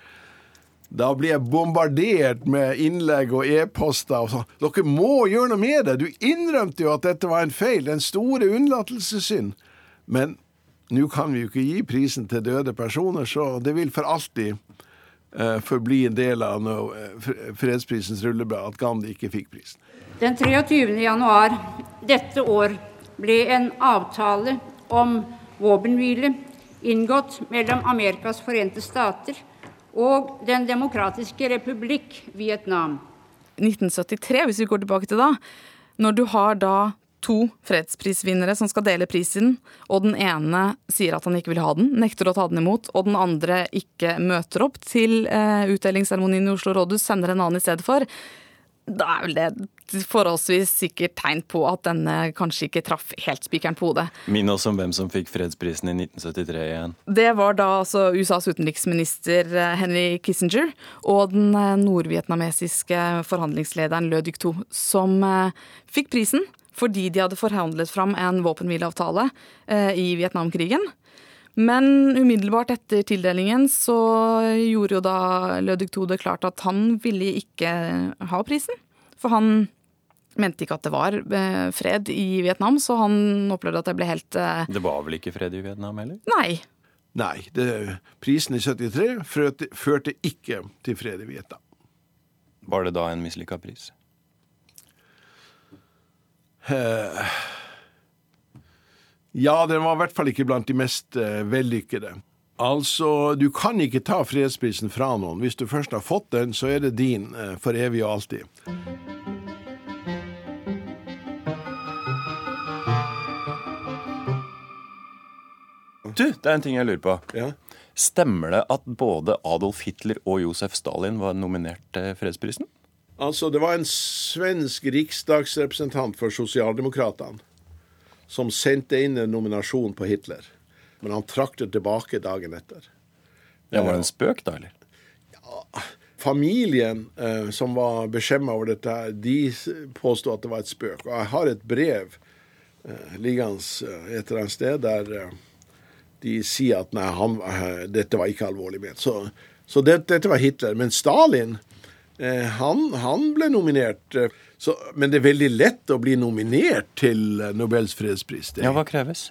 da blir jeg bombardert med innlegg og e-poster og sånn. Dere må gjøre noe med det! Du innrømte jo at dette var en feil. Den store unnlatelsessynd. Men nå kan vi jo ikke gi prisen til døde personer, så det vil for alltid eh, forbli en del av no, eh, fredsprisens rulleblad at Gandhi ikke fikk prisen. Den 23. januar dette år ble en avtale om våpenhvile inngått mellom Amerikas forente stater og Den demokratiske republikk Vietnam. 1973, hvis vi går tilbake til da, når du har da to fredsprisvinnere som skal dele prisen, og den ene sier at han ikke vil ha den, nekter å ta den imot, og den andre ikke møter opp til eh, utdelingsseremonien i Oslo rådhus, sender en annen i stedet for, da er vel det et forholdsvis sikkert tegn på at denne kanskje ikke traff helt spikeren på hodet. Minn oss om hvem som fikk fredsprisen i 1973 igjen. Det var da altså USAs utenriksminister eh, Henry Kissinger og den eh, nordvietnamesiske forhandlingslederen Lø Dyk To som eh, fikk prisen fordi de hadde forhandlet fram en våpenhvileavtale i Vietnamkrigen. Men umiddelbart etter tildelingen så gjorde jo da Lødig det klart at han ville ikke ha prisen. For han mente ikke at det var eh, fred i Vietnam, så han opplevde at det ble helt eh, Det var vel ikke fred i Vietnam heller? Nei. Nei, det, prisen i 73 førte, førte ikke til fred i Vietnam. Var det da en mislykka pris? Eh, ja, den var i hvert fall ikke blant de mest eh, vellykkede. Altså, du kan ikke ta fredsprisen fra noen. Hvis du først har fått den, så er det din eh, for evig og alltid. Du, det er en ting jeg lurer på. Stemmer det at både Adolf Hitler og Josef Stalin var nominert til fredsprisen? Altså, det var en svensk riksdagsrepresentant for Sosialdemokratene som sendte inn en nominasjon på Hitler. Men han trakk det tilbake dagen etter. Ja, Var det en spøk, da, eller? Ja, Familien eh, som var beskjemma over dette, de påsto at det var et spøk. Og jeg har et brev eh, liggende eh, et eller annet sted der eh, de sier at nei, han, eh, dette var ikke alvorlig ment. Så, så det, dette var Hitler. Men Stalin, eh, han, han ble nominert. eh, så, men det er veldig lett å bli nominert til eh, Nobels fredspris. Det, Ja, hva kreves?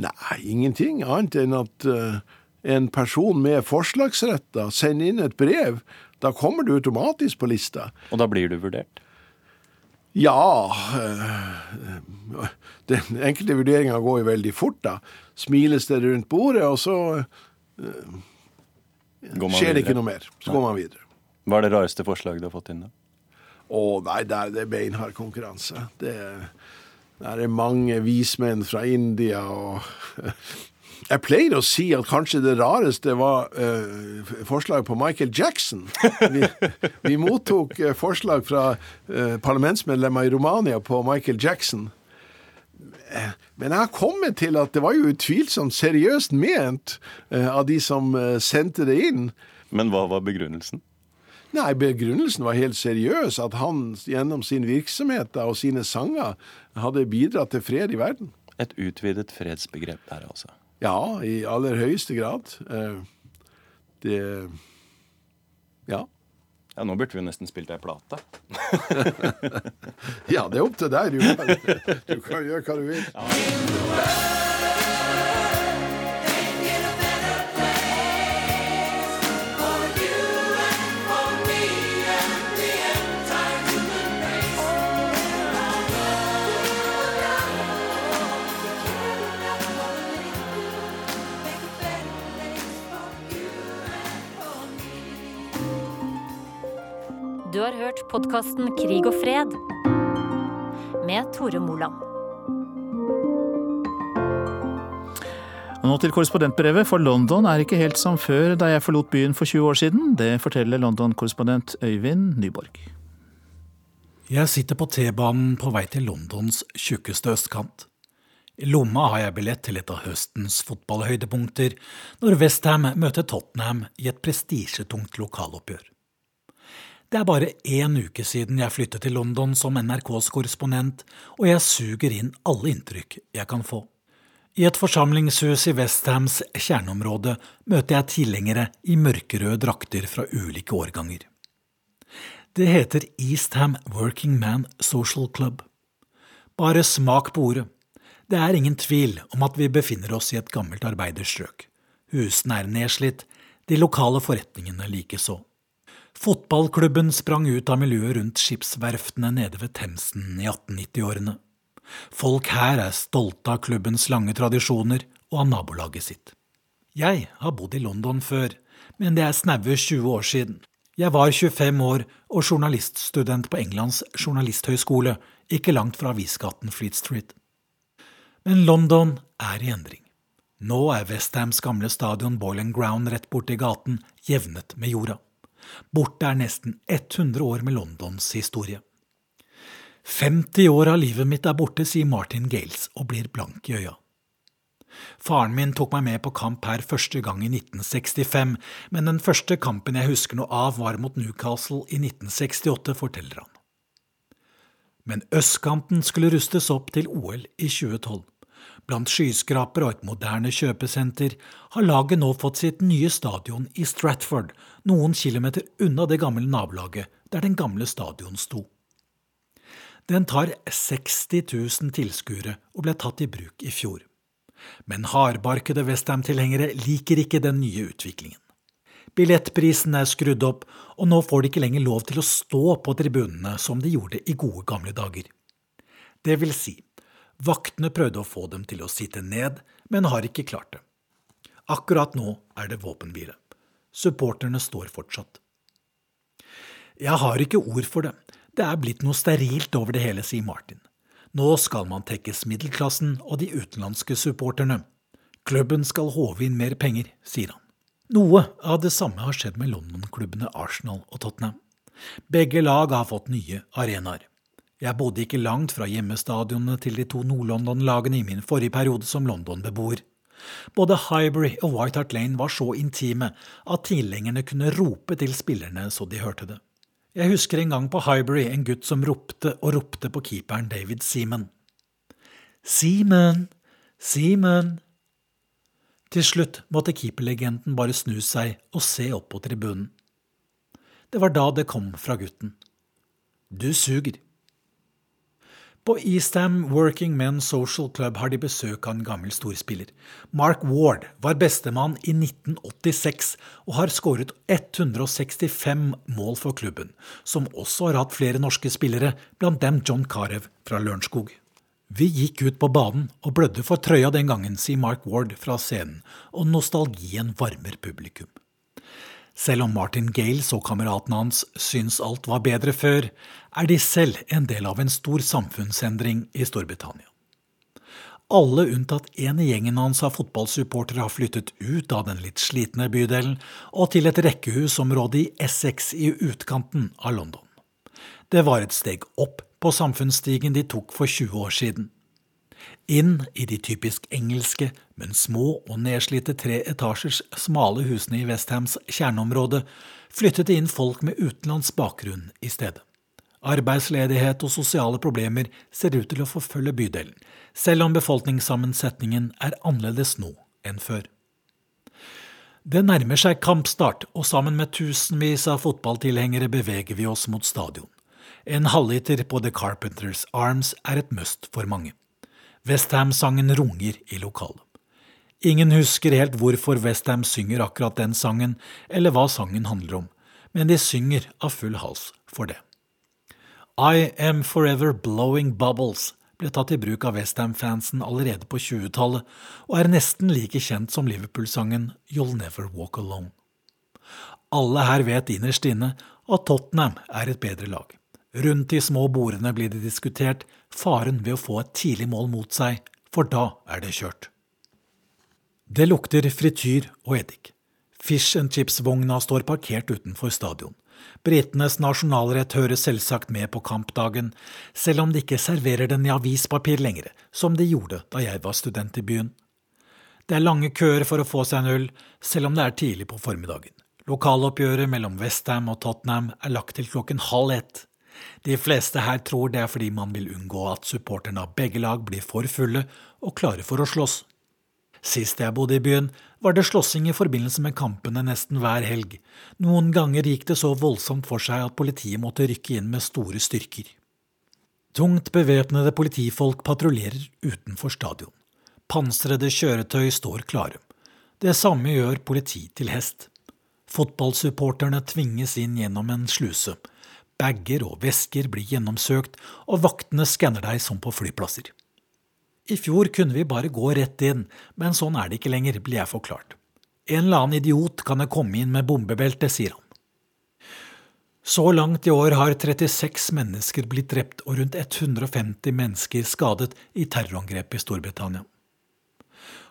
Nei, ingenting annet enn at uh, en person med forslagsrett da sender inn et brev. Da kommer du automatisk på lista. Og da blir du vurdert? Ja øh, Den enkelte vurderinga går jo veldig fort, da. Smiles det rundt bordet, og så uh, skjer det ikke noe mer. Så går man videre. Hva er det rareste forslaget du har fått inn, da? Å nei, der, det er beinhard konkurranse. Det, der er mange vismenn fra India og Jeg pleier å si at kanskje det rareste var uh, forslaget på Michael Jackson. Vi, vi mottok eh, forslag fra uh, parlamentsmedlemmer i Romania på Michael Jackson. Men jeg har kommet til at det var jo utvilsomt seriøst ment eh, av de som eh, sendte det inn. Men hva var begrunnelsen? Nei, Begrunnelsen var helt seriøs. At han gjennom sin virksomhet og sine sanger hadde bidratt til fred i verden. Et utvidet fredsbegrep der, altså? Ja, i aller høyeste grad. Det Ja. Ja, Nå burde vi nesten spilt ei plate. ja, det er opp til deg. Du kan, du kan gjøre hva du vil. Ja. Du har hørt podkasten Krig og fred med Tore Moland. Og nå til korrespondentbrevet, for London er ikke helt som før da jeg forlot byen for 20 år siden. Det forteller London-korrespondent Øyvind Nyborg. Jeg sitter på T-banen på vei til Londons tjukkeste østkant. I lomma har jeg billett til et av høstens fotballhøydepunkter, når Westham møter Tottenham i et prestisjetungt lokaloppgjør. Det er bare én uke siden jeg flyttet til London som NRKs korrespondent, og jeg suger inn alle inntrykk jeg kan få. I et forsamlingshus i Westhams kjerneområde møter jeg tilhengere i mørkerøde drakter fra ulike årganger. Det heter Eastham Working Man Social Club. Bare smak på ordet. Det er ingen tvil om at vi befinner oss i et gammelt arbeiderstrøk. Husene er nedslitt, de lokale forretningene likeså. Fotballklubben sprang ut av miljøet rundt skipsverftene nede ved Themsen i 1890-årene. Folk her er stolte av klubbens lange tradisjoner og av nabolaget sitt. Jeg har bodd i London før, men det er snaue 20 år siden. Jeg var 25 år og journaliststudent på Englands journalisthøyskole, ikke langt fra avisgaten Fleet Street. Men London er i endring. Nå er Westhams gamle stadion Boiling Ground rett borti gaten jevnet med jorda. Borte er nesten 100 år med Londons historie. 50 år av livet mitt er borte, sier Martin Gales og blir blank i øya. Faren min tok meg med på kamp her første gang i 1965, men den første kampen jeg husker noe av, var mot Newcastle i 1968, forteller han. Men østkanten skulle rustes opp til OL i 2012. Blant skyskraper og et moderne kjøpesenter har laget nå fått sitt nye stadion i Stratford, noen kilometer unna det gamle nabolaget der den gamle stadion sto. Den tar 60 000 tilskuere og ble tatt i bruk i fjor. Men hardbarkede Westham-tilhengere liker ikke den nye utviklingen. Billettprisen er skrudd opp, og nå får de ikke lenger lov til å stå på tribunene som de gjorde i gode gamle dager. Det vil si, Vaktene prøvde å få dem til å sitte ned, men har ikke klart det. Akkurat nå er det våpenhvile. Supporterne står fortsatt. Jeg har ikke ord for det. Det er blitt noe sterilt over det hele, sier Martin. Nå skal man tekkes middelklassen og de utenlandske supporterne. Klubben skal håve inn mer penger, sier han. Noe av det samme har skjedd med London-klubbene Arsenal og Tottenham. Begge lag har fått nye arenaer. Jeg bodde ikke langt fra hjemmestadionene til de to Nord-London-lagene i min forrige periode som London-beboer. Både Highbury og White Hart Lane var så intime at tilhengerne kunne rope til spillerne så de hørte det. Jeg husker en gang på Highbury en gutt som ropte og ropte på keeperen David Seaman. Seaman! Seaman! Til slutt måtte keeperlegenden bare snu seg og se opp på tribunen. Det var da det kom fra gutten. Du suger. På Eastham Working Men Social Club har de besøk av en gammel storspiller. Mark Ward var bestemann i 1986 og har skåret 165 mål for klubben, som også har hatt flere norske spillere, blant dem John Carew fra Lørenskog. Vi gikk ut på banen og blødde for trøya den gangen, sier Mark Ward fra scenen, og nostalgien varmer publikum. Selv om Martin Gales og kameratene hans syns alt var bedre før, er de selv en del av en stor samfunnsendring i Storbritannia. Alle unntatt én i gjengen hans av fotballsupportere har flyttet ut av den litt slitne bydelen og til et rekkehusområde i Essex i utkanten av London. Det var et steg opp på samfunnsstigen de tok for 20 år siden. Inn i de typisk engelske, men små og nedslitte tre etasjers smale husene i Westhams kjerneområde flyttet det inn folk med utenlandsk bakgrunn i stedet. Arbeidsledighet og sosiale problemer ser ut til å forfølge bydelen, selv om befolkningssammensetningen er annerledes nå enn før. Det nærmer seg kampstart, og sammen med tusenvis av fotballtilhengere beveger vi oss mot stadion. En halvliter på The Carpenters Arms er et must for mange. Westham-sangen runger i lokalet. Ingen husker helt hvorfor Westham synger akkurat den sangen, eller hva sangen handler om, men de synger av full hals for det. I Am Forever Blowing Bubbles ble tatt i bruk av Westham-fansen allerede på 20-tallet, og er nesten like kjent som Liverpool-sangen You'll Never Walk Alone. Alle her vet innerst inne at Tottenham er et bedre lag. Rundt de små bordene blir det diskutert faren ved å få et tidlig mål mot seg, for da er det kjørt. Det lukter frityr og eddik. Fish and chips-vogna står parkert utenfor stadion. Britenes nasjonalrett hører selvsagt med på kampdagen, selv om de ikke serverer den i avispapir lenger, som de gjorde da jeg var student i byen. Det er lange køer for å få seg en øl, selv om det er tidlig på formiddagen. Lokaloppgjøret mellom Westham og Tottenham er lagt til klokken halv ett. De fleste her tror det er fordi man vil unngå at supporterne av begge lag blir for fulle og klare for å slåss. Sist jeg bodde i byen, var det slåssing i forbindelse med kampene nesten hver helg. Noen ganger gikk det så voldsomt for seg at politiet måtte rykke inn med store styrker. Tungt bevæpnede politifolk patruljerer utenfor stadion. Pansrede kjøretøy står klare. Det samme gjør politi til hest. Fotballsupporterne tvinges inn gjennom en sluse. Bager og vesker blir gjennomsøkt, og vaktene skanner deg som på flyplasser. I fjor kunne vi bare gå rett inn, men sånn er det ikke lenger, blir jeg forklart. En eller annen idiot kan ha kommet inn med bombebelte, sier han. Så langt i år har 36 mennesker blitt drept og rundt 150 mennesker skadet i terrorangrep i Storbritannia.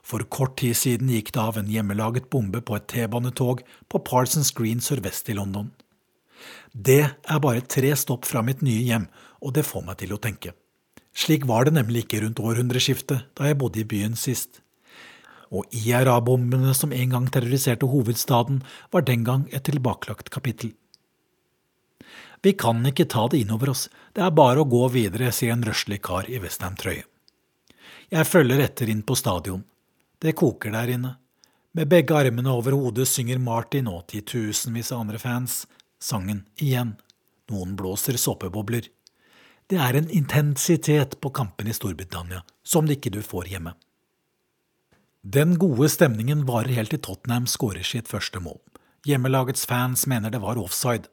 For kort tid siden gikk det av en hjemmelaget bombe på et T-banetog på Parsons Green sørvest i London. Det er bare tre stopp fra mitt nye hjem, og det får meg til å tenke. Slik var det nemlig ikke rundt århundreskiftet, da jeg bodde i byen sist. Og IRA-bombene som en gang terroriserte hovedstaden, var den gang et tilbakelagt kapittel. Vi kan ikke ta det innover oss, det er bare å gå videre, sier en røslig kar i Westham-trøye. Jeg følger etter inn på stadion. Det koker der inne. Med begge armene over hodet synger Martin og titusenvis av andre fans sangen igjen. Noen blåser såpebobler. Det er en intensitet på kampene i Storbritannia som det ikke du får hjemme. Den gode stemningen varer helt til Tottenham skårer sitt første mål. Hjemmelagets fans mener det var offside.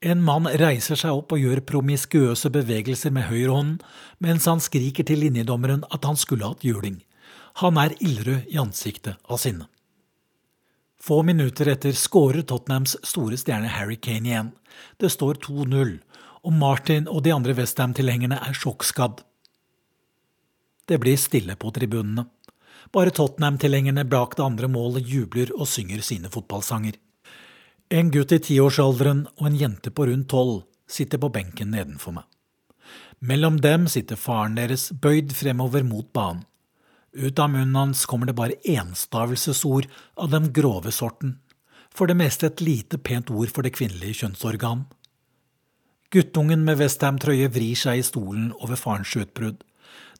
En mann reiser seg opp og gjør promiskuøse bevegelser med høyrehånden, mens han skriker til linjedommeren at han skulle hatt juling. Han er ildrød i ansiktet av sinne. Få minutter etter skårer Tottenhams store stjerne Harry Kane igjen. Det står 2-0, og Martin og de andre Westham-tilhengerne er sjokkskadd. Det blir stille på tribunene. Bare Tottenham-tilhengerne bak det andre målet jubler og synger sine fotballsanger. En gutt i tiårsalderen og en jente på rundt tolv sitter på benken nedenfor meg. Mellom dem sitter faren deres bøyd fremover mot banen. Ut av munnen hans kommer det bare enstavelsesord av den grove sorten, for det meste et lite pent ord for det kvinnelige kjønnsorgan. Guttungen med Westham-trøye vrir seg i stolen over farens utbrudd.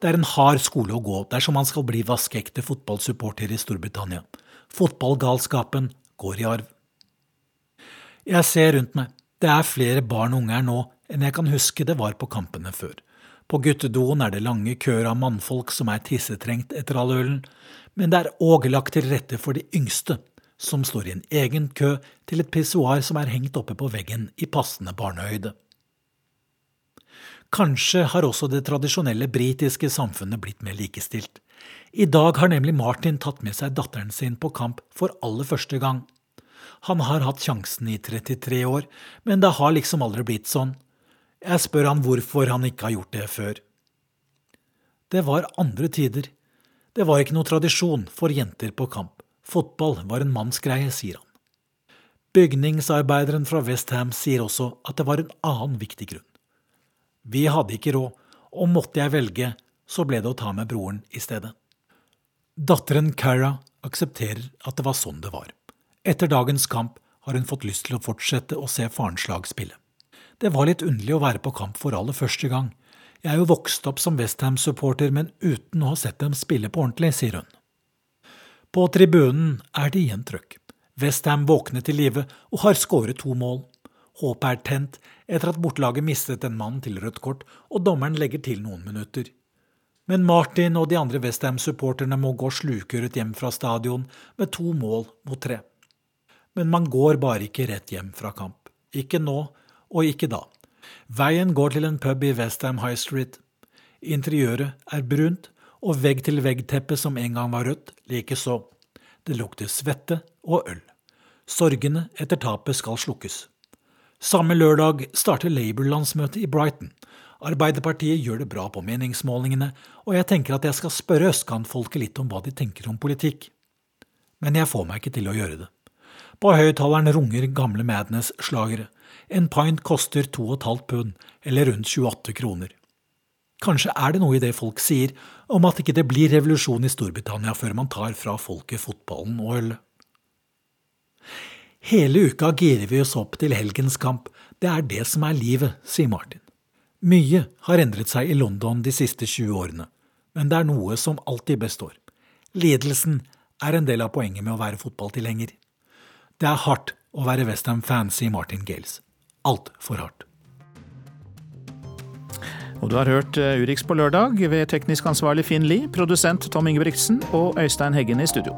Det er en hard skole å gå dersom han skal bli vaskeekte fotballsupporter i Storbritannia. Fotballgalskapen går i arv. Jeg ser rundt meg. Det er flere barn og unge her nå enn jeg kan huske det var på kampene før. På guttedoen er det lange køer av mannfolk som er tissetrengt etter all ølen, men det er òg lagt til rette for de yngste, som står i en egen kø til et pissoar som er hengt oppe på veggen i passende barnehøyde. Kanskje har også det tradisjonelle britiske samfunnet blitt mer likestilt. I dag har nemlig Martin tatt med seg datteren sin på kamp for aller første gang. Han har hatt sjansen i 33 år, men det har liksom aldri blitt sånn. Jeg spør han hvorfor han ikke har gjort det før. Det var andre tider. Det var ikke noe tradisjon for jenter på kamp. Fotball var en mannsgreie, sier han. Bygningsarbeideren fra Westham sier også at det var en annen viktig grunn. Vi hadde ikke råd, og måtte jeg velge, så ble det å ta med broren i stedet. Datteren Cara aksepterer at det var sånn det var. Etter dagens kamp har hun fått lyst til å fortsette å se farens lag spille. Det var litt underlig å være på kamp for aller første gang. Jeg er jo vokst opp som Westham-supporter, men uten å ha sett dem spille på ordentlig, sier hun. På tribunen er det igjen trøkk. Westham våkner til live og har skåret to mål. Håpet er tent etter at bortelaget mistet en mann til rødt kort, og dommeren legger til noen minutter. Men Martin og de andre Westham-supporterne må gå slukøret hjem fra stadion med to mål mot tre. Men man går bare ikke rett hjem fra kamp. Ikke nå, og ikke da. Veien går til en pub i Westham High Street. Interiøret er brunt, og vegg-til-vegg-teppet som en gang var rødt, likeså. Det lukter svette og øl. Sorgene etter tapet skal slukkes. Samme lørdag starter Labour-landsmøtet i Brighton. Arbeiderpartiet gjør det bra på meningsmålingene, og jeg tenker at jeg skal spørre østkantfolket litt om hva de tenker om politikk. Men jeg får meg ikke til å gjøre det. På høyttaleren runger gamle Madness-slagere. En pint koster 2,5 pund, eller rundt 28 kroner. Kanskje er det noe i det folk sier om at ikke det blir revolusjon i Storbritannia før man tar fra folket fotballen og ølet. Hele uka girer vi oss opp til helgens kamp, det er det som er livet, sier Martin. Mye har endret seg i London de siste 20 årene, men det er noe som alltid består. Lidelsen er en del av poenget med å være fotballtilhenger. Det er hardt å være Westham-fan, sier Martin Gales. Altfor hardt. Og du har hørt eh, Urix på lørdag ved teknisk ansvarlig Finn Lie, produsent Tom Ingebrigtsen og Øystein Heggen i studio.